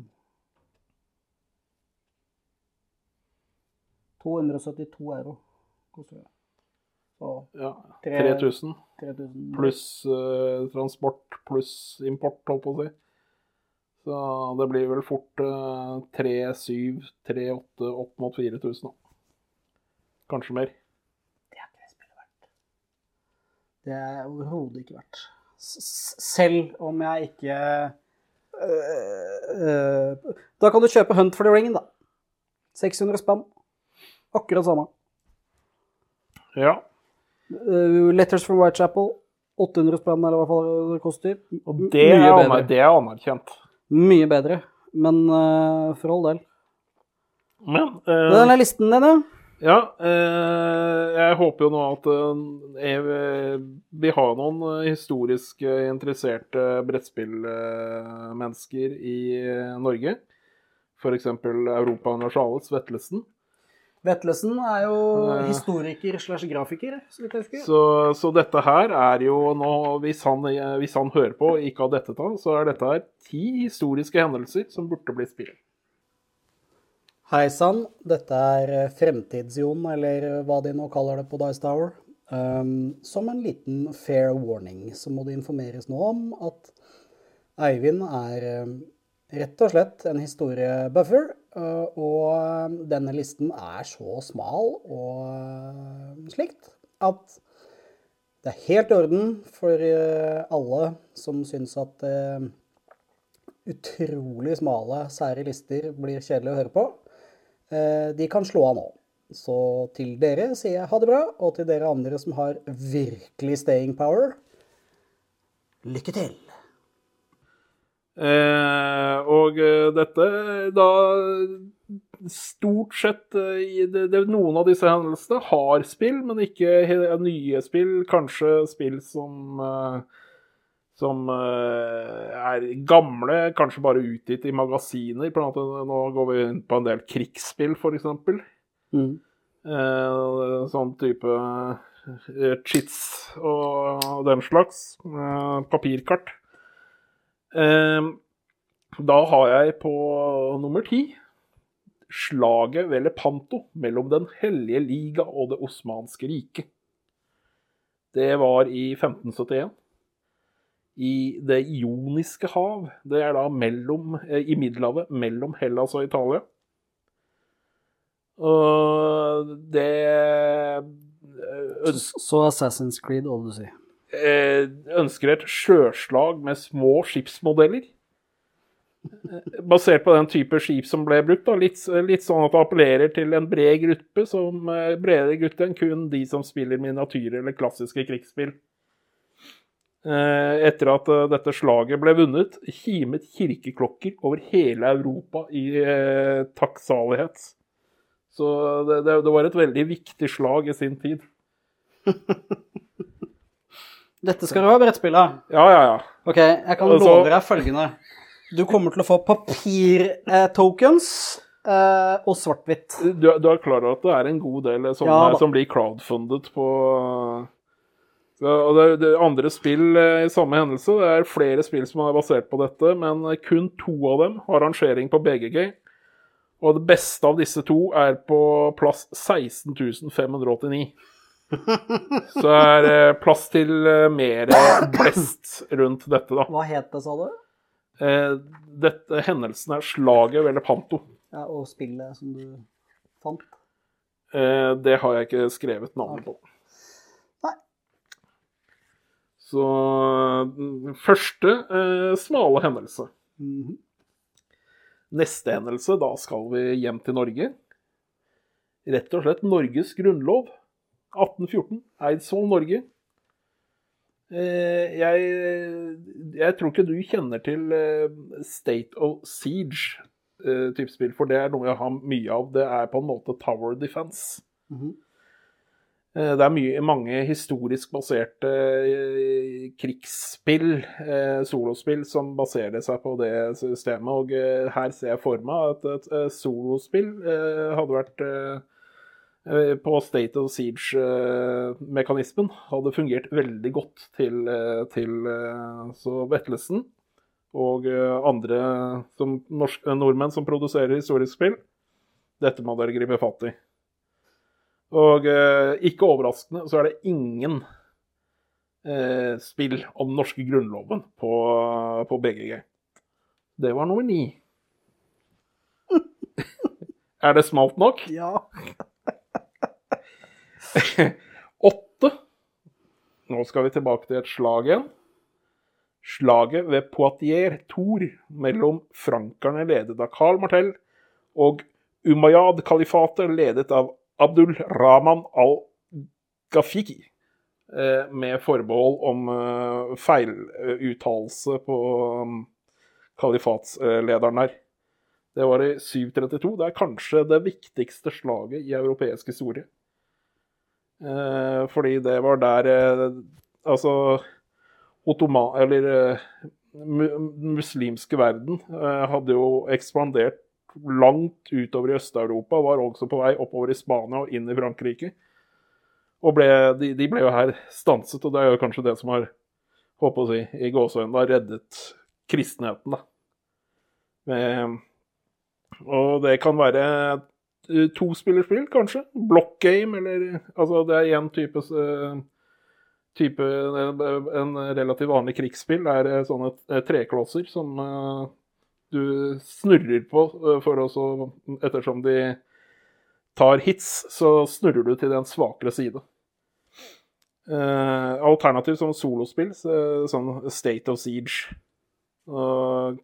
272 euro koster det. Så Ja, 3000 3000 pluss uh, transport pluss import, holdt på å si. Så det blir vel fort uh, 3-7, 3-8, opp mot 4000, da. Kanskje mer. Det er ikke det spillet verdt. Det er overhodet ikke verdt. S selv om jeg ikke Da kan du kjøpe Hunt for the Ring, da. 600 spann. Akkurat samme. Ja. Uh, Letters from Whitechapel. 800 spann, eller hva det koster. Og det Mye er, bedre. det er anerkjent. Mye bedre. Men uh, for all del. Men uh... Den er listen din, ja. Ja, eh, jeg håper jo nå at eh, har vil noen eh, historisk interesserte brettspillmennesker i Norge. F.eks. Europa Universalis Vetlesen. Vetlesen er jo historiker slash grafiker, så vidt jeg husker. Så, så dette her er jo nå, hvis han, hvis han hører på og ikke har dette ta, så er dette her ti historiske hendelser som burde bli spill. Hei sann, dette er Fremtidsjon, Fremtids-Jon, eller eh, hva de nå kaller det på Dice Tower. Um, som en liten fair warning så må det informeres nå om at Eivind er eh, rett og slett en historiebuffer, eh, og eh, denne listen er så smal og eh, slikt at det er helt i orden for eh, alle som syns at eh, utrolig smale, sære lister blir kjedelig å høre på. Eh, De kan slå av nå. Så til dere sier jeg ha det bra, og til dere andre som har virkelig staying power, lykke til. Eh, og eh, dette da Stort sett eh, det, det, Noen av disse hendelsene har spill, men ikke nye spill. Kanskje spill som eh, som eh, er gamle, kanskje bare utgitt i magasiner. Nå går vi inn på en del krigsspill, f.eks. Mm. Eh, sånn type chits cheats og den slags. Eh, papirkart. Eh, da har jeg på nummer ti slaget ved Lepanto mellom Den hellige liga og Det osmanske riket. Det var i 1571. I Det ioniske hav. Det er da mellom, eh, i Middelhavet mellom Hellas og Italia. Og det øns- Så Assassin's Creed Odyssey. eh, ønsker et sjøslag med små skipsmodeller. Eh, Basert på den type skip som ble brukt. Litt, litt sånn at det appellerer til en bred gruppe, som eh, bredere gruppe enn kun de som spiller miniatyrer eller klassiske krigsspill. Eh, Etter at eh, dette slaget ble vunnet, kimet kirkeklokker over hele Europa i eh, takksalighet. Så det, det, det var et veldig viktig slag i sin tid. Dette skal du ha, brettspillet. Ja, ja, ja. Ok, jeg kan love deg følgende. Du kommer til å få papir-tokens eh, og svart-hvitt. Du, du er klar over at det er en god del som, Ja, som blir crowdfundet på så, og det, det andre spill eh, i samme hendelse. Det er flere spill som er basert på dette, men kun to av dem har rangering på BGG. Og det beste av disse to er på plass 16.589. Så er det plass til eh, mer blest rundt dette, da. Hva het det, sa du? Eh, Dette hendelsen er slaget ved Lepanto. Ja, og spillet som du fant. Eh, det har jeg ikke skrevet navnet på. Så mm, første eh, smale hendelse. Mhm. Neste hendelse, da skal vi hjem til Norge. Rett og slett Norges grunnlov. 1814. Eidsvoll, Norge. Eh, jeg, jeg tror ikke du kjenner til eh, State of Siege. eh, spill, for det er noe jeg har mye av. Det er på en måte Tower Defense. Mhm. Eh, Det er mye, mange historisk baserte eh, krigsspill, eh, solospill, som baserer seg på det systemet. Og eh, her ser jeg for meg at et, eh, solospill eh, hadde vært eh, eh, på State of Siege-mekanismen. hadde fungert veldig godt til, eh, til eh, så Vetlesen og eh, andre som norsk, eh, nordmenn som produserer historisk spill. Dette må dere gripe fatt i. Og eh, ikke overraskende så er det ingen eh, spill om den norske grunnloven på, på BGG. Det var nummer ni. er det smalt nok? Ja. Åtte. Nå skal vi tilbake til et slag igjen. Slaget ved Poitiers Tour mellom frankerne ledet av Karl Martel og Umayyad-kalifatet ledet av Abdul Rahman al-Gafiki. Eh, med forbehold om eh, feiluttalelse på um, kalifatslederen her. Det var i 732. Det er kanskje det viktigste slaget i europeisk historie. Eh, fordi det var der Altså Ottoma... Eller muslimske verden hadde jo ekspandert langt utover i Øst-Europa. Var også på vei oppover i Spania og inn i Frankrike. Og ble, de, de ble jo her stanset, og det er jo kanskje det som har håper å si, i gåseøynene reddet kristenheten. da. Med, og det kan være eh, tospillerspill, kanskje. Block game, eller Altså, det er én type, eh, type eh, En relativt vanlig krigsspill er eh, sånne treklosser som du snurrer på eh, for å Ettersom de tar hits, så snurrer du til den svakere side. Eh, alternativt som solospill, så, sånn State of Siege. Og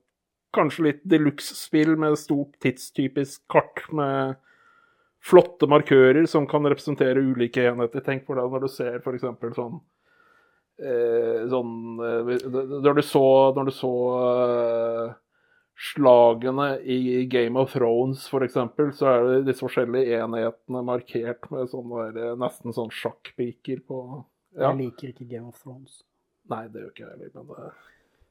kanskje litt deluxe-spill med stort tidstypisk kart med flotte markører som kan representere ulike enheter. Tenk på det når du ser f.eks. sånn eh, sånn Når du så, når du så slagene i Game of Thrones, f.eks., så er det disse forskjellige enhetene markert med sånne der, nesten sånn sjakkpiker på ja. Jeg liker ikke Game of Thrones. Nei, det gjør ikke jeg heller, men det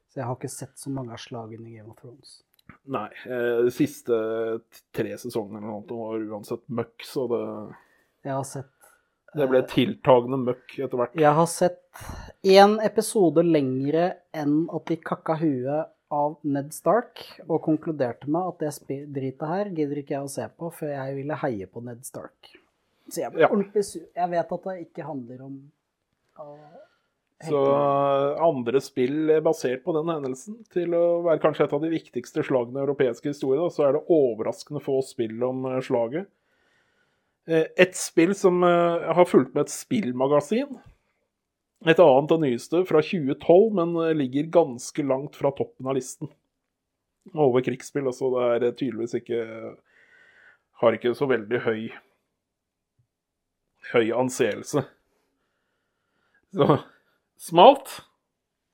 Så jeg har ikke sett så mange av slagene i Game of Thrones. Nei. Eh, de siste tre sesongene eller noe var uansett møkk, så det, Jeg har sett det ble tiltagende møkk etter hvert. Jeg har sett én episode lengre enn at de kakka huet av Ned Stark, og konkluderte med at det dritet her gidder ikke jeg å se på, for jeg ville heie på Ned Stark. Så jeg ble Ja. ordentlig sur. Jeg vet at det ikke handler om å Så andre spill basert på den hendelsen, til å være kanskje et av de viktigste slagene i europeisk historie, så er det overraskende få spill om eh, slaget. Eh, Et spill som eh, har fulgt med et spillmagasin. Et annet og nyeste fra 2012, men eh, ligger ganske langt fra toppen av listen. Over krigsspill, altså. Det er eh, tydeligvis ikke Har ikke så veldig høy høy anseelse. Så smalt.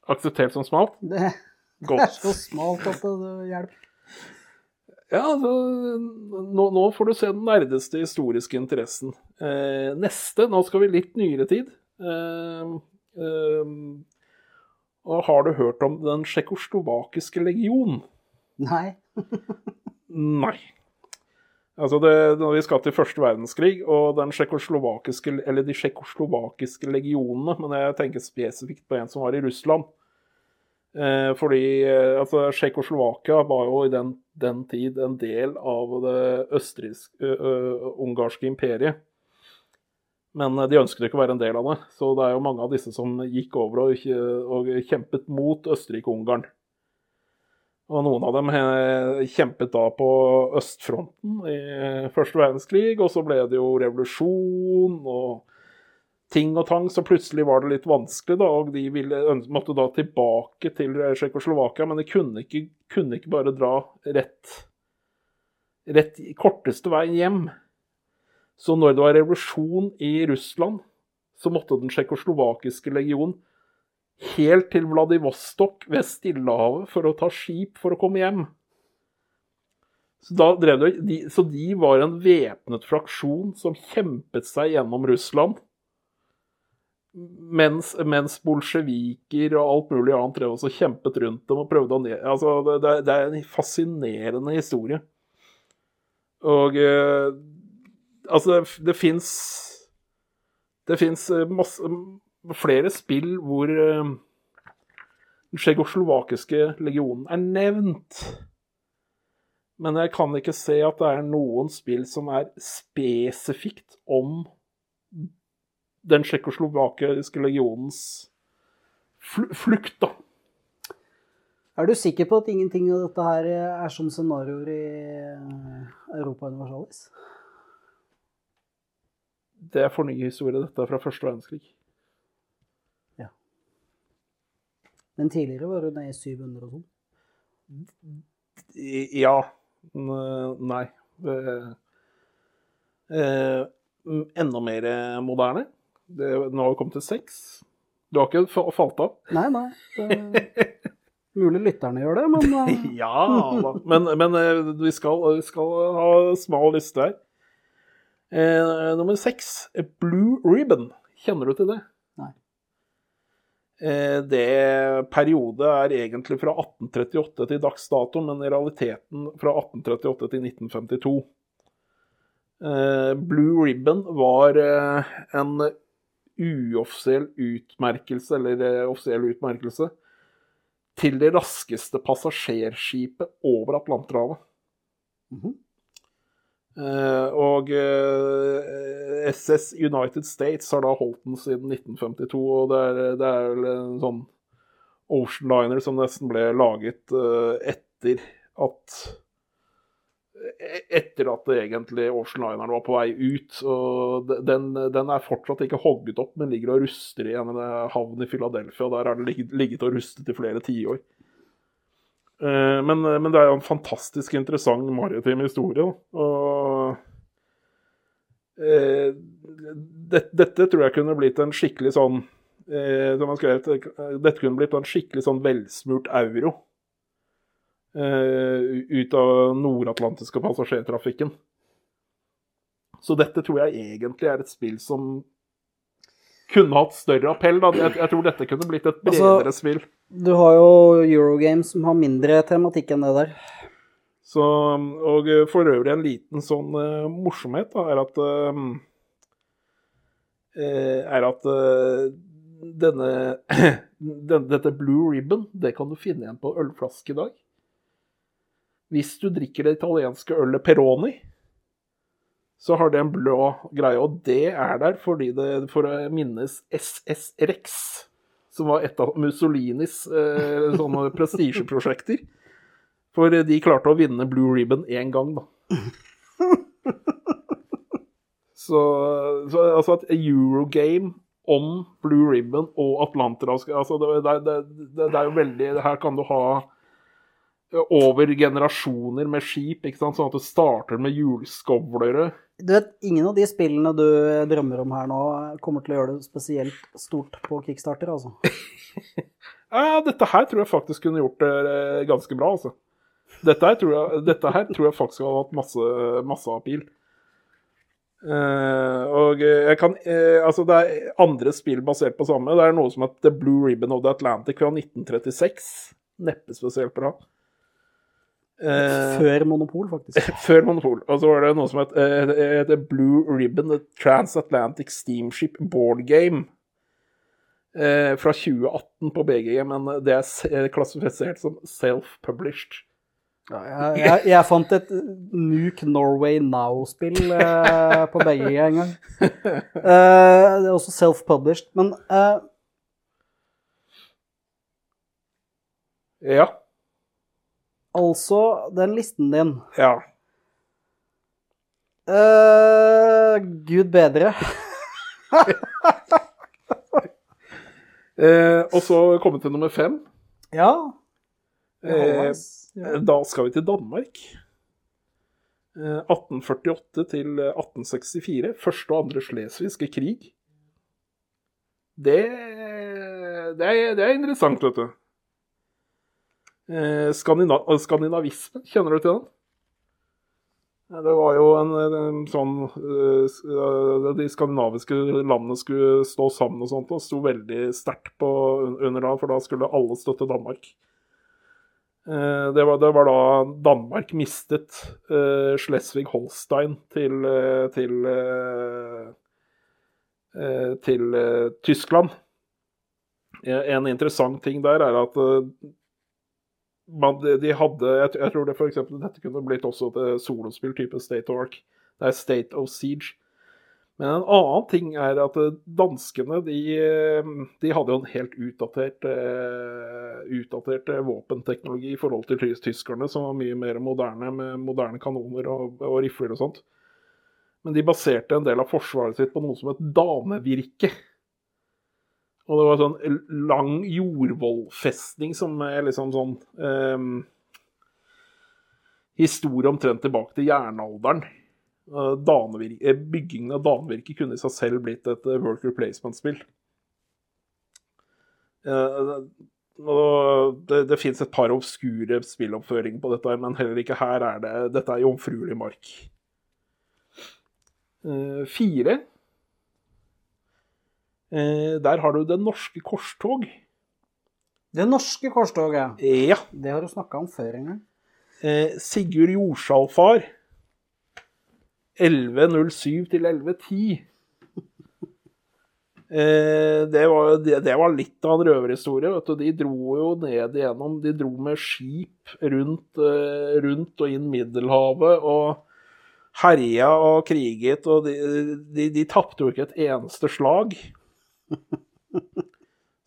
Akseptert som smalt. Det er så smalt at det hjelper. Ja, altså, nå, nå får du se den nerdeste historiske interessen. Eh, neste, nå skal vi litt nyere tid. Eh, og har du hørt om den tsjekkoslovakiske legion? Nei. Nei. Altså det, når vi skal til første verdenskrig og den tsjekkoslovakiske, eller de tsjekkoslovakiske legionene, men jeg tenker spesifikt på en som var i Russland. Eh, fordi eh, altså, Tsjekkoslovakia var jo i den, den tid en del av det østerriksk-ungarske imperiet. Men eh, de ønsket ikke å være en del av det, så det er jo mange av disse som gikk over og, og kjempet mot Østerrike-Ungarn. Og noen av dem eh, kjempet da på østfronten i første verdenskrig, og så ble det jo revolusjon og ting og tang, så plutselig var det litt vanskelig, da, og de ville, måtte da tilbake til Tsjekkoslovakia, men de kunne ikke, kunne ikke bare dra rett, rett korteste vei hjem. Så når det var revolusjon i Russland, så måtte den tsjekkoslovakiske legion helt til Vladivostok ved Stillehavet for å ta skip for å komme hjem. Så, de, så de var en væpnet fraksjon som kjempet seg gjennom Russland. Mens, mens bolsjeviker og alt mulig annet drev også kjempet rundt dem og prøvde å ned... Altså, det, det er en fascinerende historie. Og eh, Altså, det, det fins Det fins masse flere spill hvor uh, den tsjekkoslovakiske legionen er nevnt. Men jeg kan ikke se at det er noen spill som er spesifikt om den tsjekkoslovakiske legionens fl flukt, da. Er du sikker på at ingenting av dette her er som scenarioer i eh, Europa Universalis? Det er fornyhistorie, ny dette fra første verdenskrig. Men tidligere var du nede i 700 og sånn. Ja. Nei. Eh, eh, enda mer moderne. Det, nå har vi kommet til seks. Du har ikke falt av? Nei, nei. Det, Mulig lytterne gjør det, men eh, Ja da. Men, men eh, vi, skal, vi skal ha smal liste her. Eh, nummer seks, Blue Ribbon. Kjenner du til det? Nei. Eh, det periode er egentlig fra 1838 til dags dato, men i realiteten fra 1838 til 1952. Eh, Blue Ribbon var eh, en uoffisiell utmerkelse, eller eh, offisiell utmerkelse, til det raskeste passasjerskipet over Atlanterhavet. Mhm. Eh, og eh, SS United States har da holdt den siden 1952, og det er, det vel en sånn Ocean Liner som nesten ble laget eh, etter at etter at egentlig Ocean Lineren var på vei ut. og den, den er fortsatt ikke hogget opp, men ligger og ruster i en havn i Philadelphia. og Der har den ligget, ligget og rustet i flere tiår. Eh, Men, men det er jo en fantastisk interessant maritim historie. Og eh, det, dette tror jeg kunne blitt en skikkelig sånn eh, som han Dette kunne blitt en skikkelig sånn velsmurt euro eh, ut av nordatlantiske passasjertrafikken. Så dette tror jeg egentlig er et spill som kunne hatt større appell. Jeg, jeg tror dette kunne blitt et Altså- bredere spill. Du har jo Eurogames som har mindre tematikk enn det der. Så, og for øvrig en liten sånn uh, morsomhet da, er at eh, er at uh, denne den, Dette Blue Ribbon, det kan du finne igjen på ølflaske i dag. Hvis du drikker det italienske ølet Peroni, så har det en blå greie, og det er der fordi det, for å minnes SS Rex, som var et av Mussolinis eh, sånne prestisjeprosjekter. For de klarte å vinne Blue Ribbon én gang, da. så, så altså at Eurogame om Blue Ribbon og Atlanterhavs altså det, det, det, det er jo veldig Her kan du ha over generasjoner med skip, ikke sant? sånn at du starter med hjulskovlere. Du vet, ingen av de spillene du drømmer om her nå, kommer til å gjøre det spesielt stort på Kickstarter, altså. Ja, dette her tror jeg faktisk kunne gjort det eh, ganske bra, altså. Dette her tror jeg, her tror jeg faktisk hadde hatt masse, masse appeal. Uh, og jeg kan uh, Altså, det er andre spill basert på samme. Det er noe som heter The Blue Ribbon of the Atlantic fra 1936. Neppe spesielt bra. Eh, Før Monopol, faktisk. før Monopol. Og så var det noe som het eh, heter Blue Ribbon The Transatlantic Steamship Board Game. Eh, fra 2018 på BG, men det er eh, klassifisert som self-published. Ja, jeg, jeg, jeg fant et Nuke Norway Now-spill eh, på begge en gang. Eh, det er også self-published. Men eh, Ja. Altså, den listen din Ja. Uh, Gud bedre. uh, og så komme til nummer fem. Ja. Uh, da skal vi til Danmark. Eh, 1848 til 1864. Første og andre slesvigske krig. Det, det, er, det er interessant, vet du. Eh, skandina skandinavisme, kjenner du til den? Det var jo en, en sånn uh, eh, De skandinaviske landene skulle stå sammen og sånt, og sto veldig sterkt på under da, for da skulle alle støtte Danmark. Uh, Det var, det var da Danmark mistet uh, Schleswig-Holstein til, eh, til, eh, eh, til eh, Tyskland. Eh, En interessant ting der er at eh, man, de- de hadde Jeg, jeg tror det for eksempel, dette kunne blitt også et solospill type State of Arc. Det er State of Siege. Men en annen ting er at eh, danskene de, eh, de hadde jo en helt utdatert, uh, utdatert eh, våpenteknologi i forhold til tyskerne, som var mye mer moderne med moderne kanoner og, og rifler og sånt. Men de baserte en del av forsvaret sitt på noe som het damevirke. Og det var sånn lang jordvollfestning som er liksom sånn um, Historie omtrent tilbake til jernalderen. Eh, eh, Byggingen av Danvirket kunne i seg selv blitt et work worker placement-spill. Eh, det, det fins et par obskure spilloppføringer på dette, men heller ikke her er det Dette er jomfruelig mark. Eh, fire. Eh, der har du Det norske korstog. Det norske korstoget, Ja. det har du snakka om før en gang. Eh, Sigurd Jordsalfar. 1107 til 1110. Eh, det, var, det, det var litt av en røverhistorie. vet du. De dro jo ned igjennom De dro med skip rundt, rundt og inn Middelhavet og herja og kriget. Og de, de, de tapte jo ikke et eneste slag.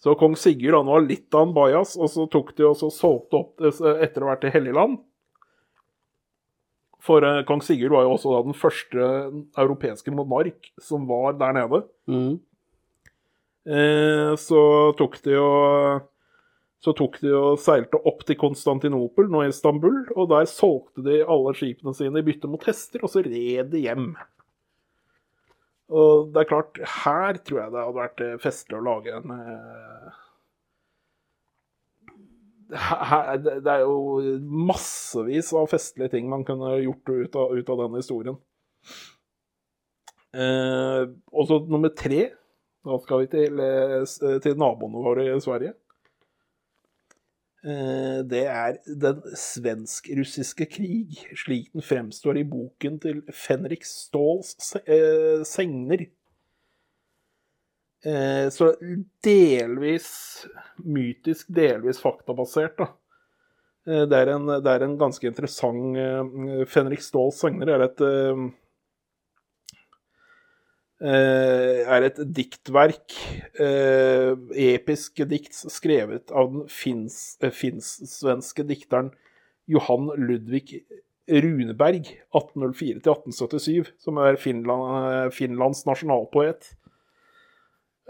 Så kong Sigurd han var litt av en bajas, og så tok de og så solgte opp etter å ha vært i Helligland. For eh, kong Sigurd var jo også da den første europeiske monark som var der nede. Mm. Eh, så tok de og så tok de og seilte opp til Konstantinopel, nå i Istanbul, og der solgte de alle skipene sine i bytte mot hester, og så red de hjem. Og det er klart, her tror jeg det hadde vært eh, festlig å lage en eh, her, det er jo massevis av festlige ting man kunne gjort ut av, ut av den historien. Eh, og så nummer tre. Da skal vi til, eh, til naboene våre i Sverige. Eh, det er den svensk-russiske krig, slik den fremstår i boken til Fenrik Ståls eh, Segner. Eh, så delvis mytisk, delvis faktabasert, da. Det, er en, det er en ganske interessant Fenrik Ståls Segner er et er et diktverk, eh, episk dikt skrevet av den finns, eh, finsk-svenske dikteren Johan Ludvig Runeberg, 1804-1877, som er Finland, eh, Finlands nasjonalpoet.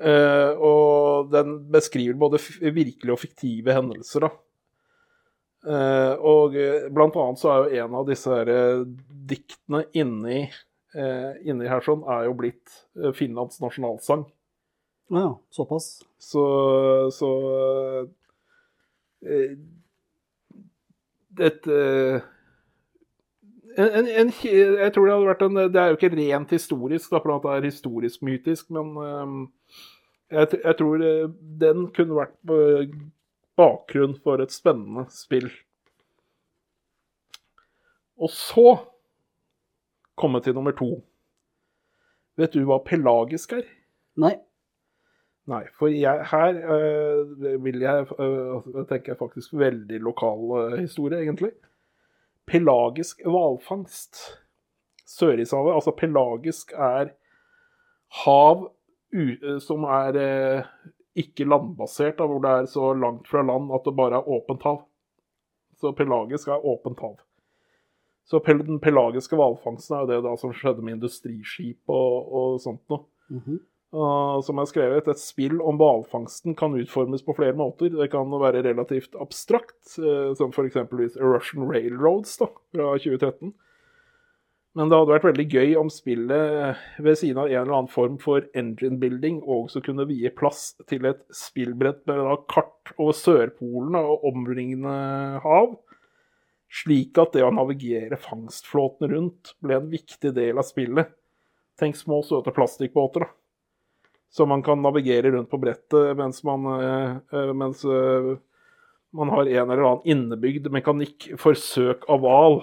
Uh, og den beskriver både virkelige og fiktive hendelser, da. Uh, og eh, blant annet så er jo en av disse her, eh, diktene inni, eh, inni her sånn, er jo blitt eh, Finlands nasjonalsang. Ja, såpass. Så, så eh, et, eh, en, en, jeg tror det hadde vært en Det er jo ikke rent historisk, da, for det er historisk-mytisk, men eh, jeg, jeg tror eh, den kunne vært eh, bakgrunn for et spennende spill. Og så komme til nummer to. Vet du hva pelagisk er? Nei. Nei, for jeg, her øh, vil jeg øh, tenker jeg faktisk veldig lokal øh, historie, egentlig. Pelagisk hvalfangst. Sørishavet, altså pelagisk er hav som er ikke landbasert, da, hvor det er så langt fra land at det bare er åpent hav. Så pelagisk er åpent hav. Så den pelagiske hvalfangsten er jo det da som skjedde med industriskip og, og sånt noe. Mhm. Uh, som er skrevet, et spill om hvalfangsten kan utformes på flere måter. Det kan være relativt abstrakt, uh, som f.eks. Russian Railroads da, fra 2013. Men det hadde vært veldig gøy om spillet ved siden av en eller annen form for engine building også kunne vie plass til et spillbrett med da, kart over Sørpolen og omringende hav, slik at det å navigere fangstflåten rundt ble en viktig del av spillet. Tenk små, søte plastikkbåter, da så man kan navigere rundt på brettet mens man, eh, eh, mens, eh, man har en eller annen innebygd mekanikk for søk av hval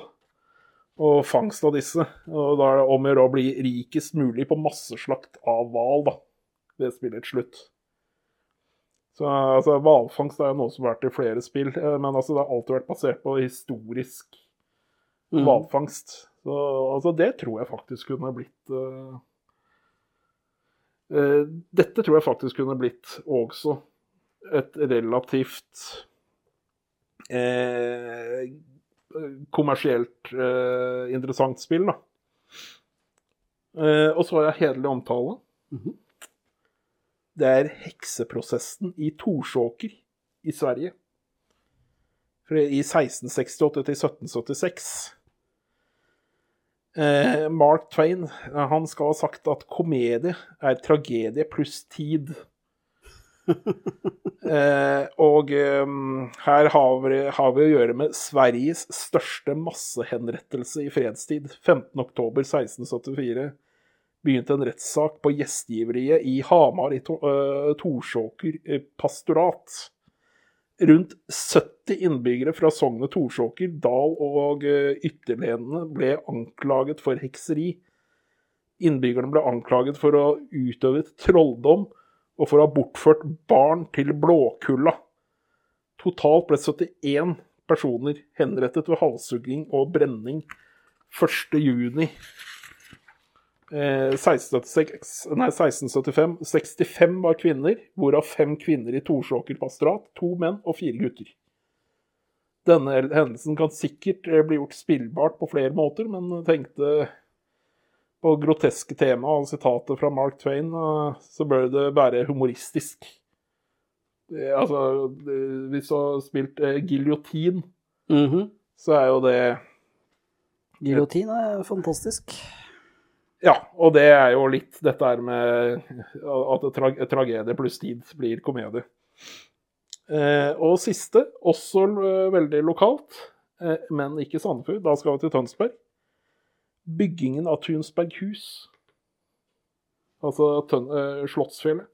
og fangst av disse. Og da er det om å gjøre å bli rikest mulig på masseslakt av hval ved spillets slutt. Så altså, Hvalfangst er jo noe som har vært i flere spill, eh, men altså, det har alltid vært basert på historisk Mm. hvalfangst. Så altså, det tror jeg faktisk kunne blitt uh, uh, Dette tror jeg faktisk kunne blitt også et relativt uh, kommersielt interessant spill, da. Og så har jeg hederlig omtale. Mhm. Det er hekseprosessen i Torsåker i Sverige. Fra- I 1668 til 1776. Eh, Mark Twain eh, han skal ha sagt at komedie er tragedie pluss tid. Eh, og eh, her har vi, har vi å gjøre med Sveriges største massehenrettelse i fredstid. 15.10.1674 begynte en rettssak på gjestgiveriet i Hamar i eh, Torsåker eh, pastorat. Rundt 70 innbyggere fra sognet Torsåker, Dal og eh, ytterlenene ble anklaget for hekseri. Innbyggerne ble anklaget for å ha utøvet trolldom og for å ha bortført barn til Blåkulla. Totalt ble 71 personer henrettet ved halshugging og brenning 1. juni eh, 1676, nei, 1675. 65 var kvinner, hvorav fem kvinner i Torsåker pastorat, to menn og fire gutter. Denne hendelsen kan sikkert eh, bli gjort spillbart på flere måter, men tenkte på groteske tema og sitatet fra Mark Twain, eh, så bør det være humoristisk. Det, altså, det, hvis du har spilt eh, giljotin, -hmm. så er jo det Giljotin er fantastisk. Ja, og det er jo litt dette her med at tra tragedie pluss tid blir komedie. Eh, og siste, også veldig lokalt, eh, men ikke Sandefjord. Da skal vi til Tønsberg. Byggingen av Tunsberghus. Altså tøn eh, Slottsfjellet.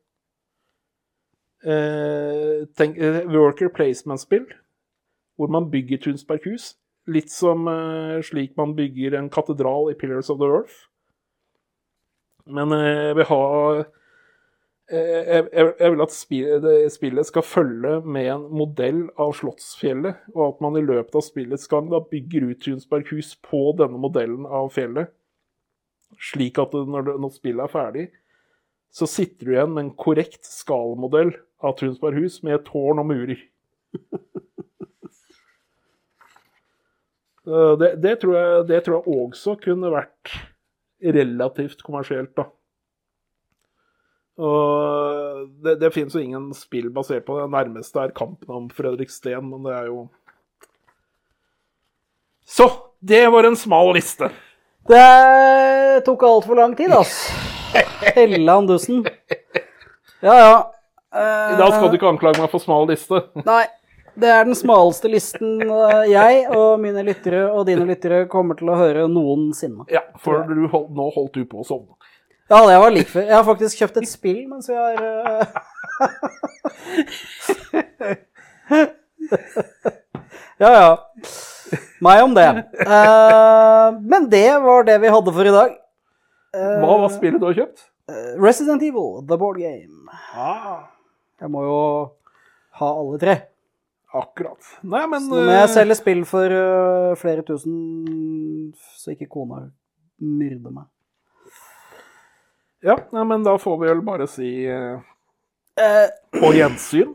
Eh, tenk, eh, worker placement-spill, hvor man bygger Tunsberghus. Litt som eh, slik man bygger en katedral i Pillars of the Earth. Men eh, jeg vil ha eh, jeg, jeg, vil at spillet, skal følge med en modell av Slottsfjellet, og at man i løpet av spillets gang da bygger ut Tunsberghus på denne modellen av fjellet. Slik at når, når spillet er ferdig, så sitter du igjen med en korrekt skalmodell av Tunsberghus med tårn og murer. Eh, det, det, tror jeg, det tror jeg også kunne vært relativt kommersielt, da. Og det, det finnes jo ingen spill basert på det. Det nærmeste er kampen om Fredriksten, men det er jo Så! Det var en smal liste. Det tok altfor lang tid, ass. Helland dussen. Ja, ja. Eh, I dag skal du ikke anklage meg for smal liste. Nei. Det er den smaleste listen eh, jeg og mine lyttere og dine lyttere kommer til å høre noensinne. Ja, for du hold, nå holdt du på å sovne. Ja, det var like før. Jeg har faktisk kjøpt et spill mens vi har eh, Ja, ja. Meg om det. Eh, men det var det vi hadde for i dag. Hva var spillet du har kjøpt? Resident Evil, The Board Game. Jeg må jo ha alle tre. Akkurat. Nei, men må jeg selger spill for uh, flere tusen, så ikke kona myrder meg. Ja, nei, men da får vi vel bare si uh, Eh, på gjensyn.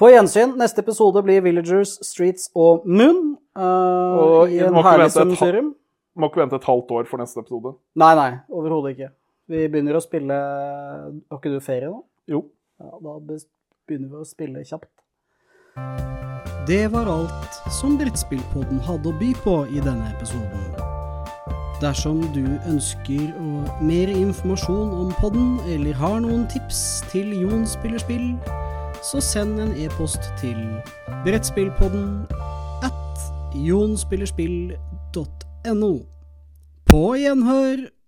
på gjensyn. Neste episode blir Villagers, Streets og Moon. Uh, Og I en herlig sumsurium. Må ikke vente et halvt år for neste episode. Nei, nei, overhodet ikke. Vi begynner å spille Har ikke du ferie nå? Jo. Ja, da begynner vi å spille kjapt. Det var alt som Brettspillpodden hadde å by på i denne episoden. Dersom du ønsker mer informasjon om podden, eller har noen tips til Jon spiller spill, så send en e-post til brettspillpodden at jonspillerspill.no. På gjenhør!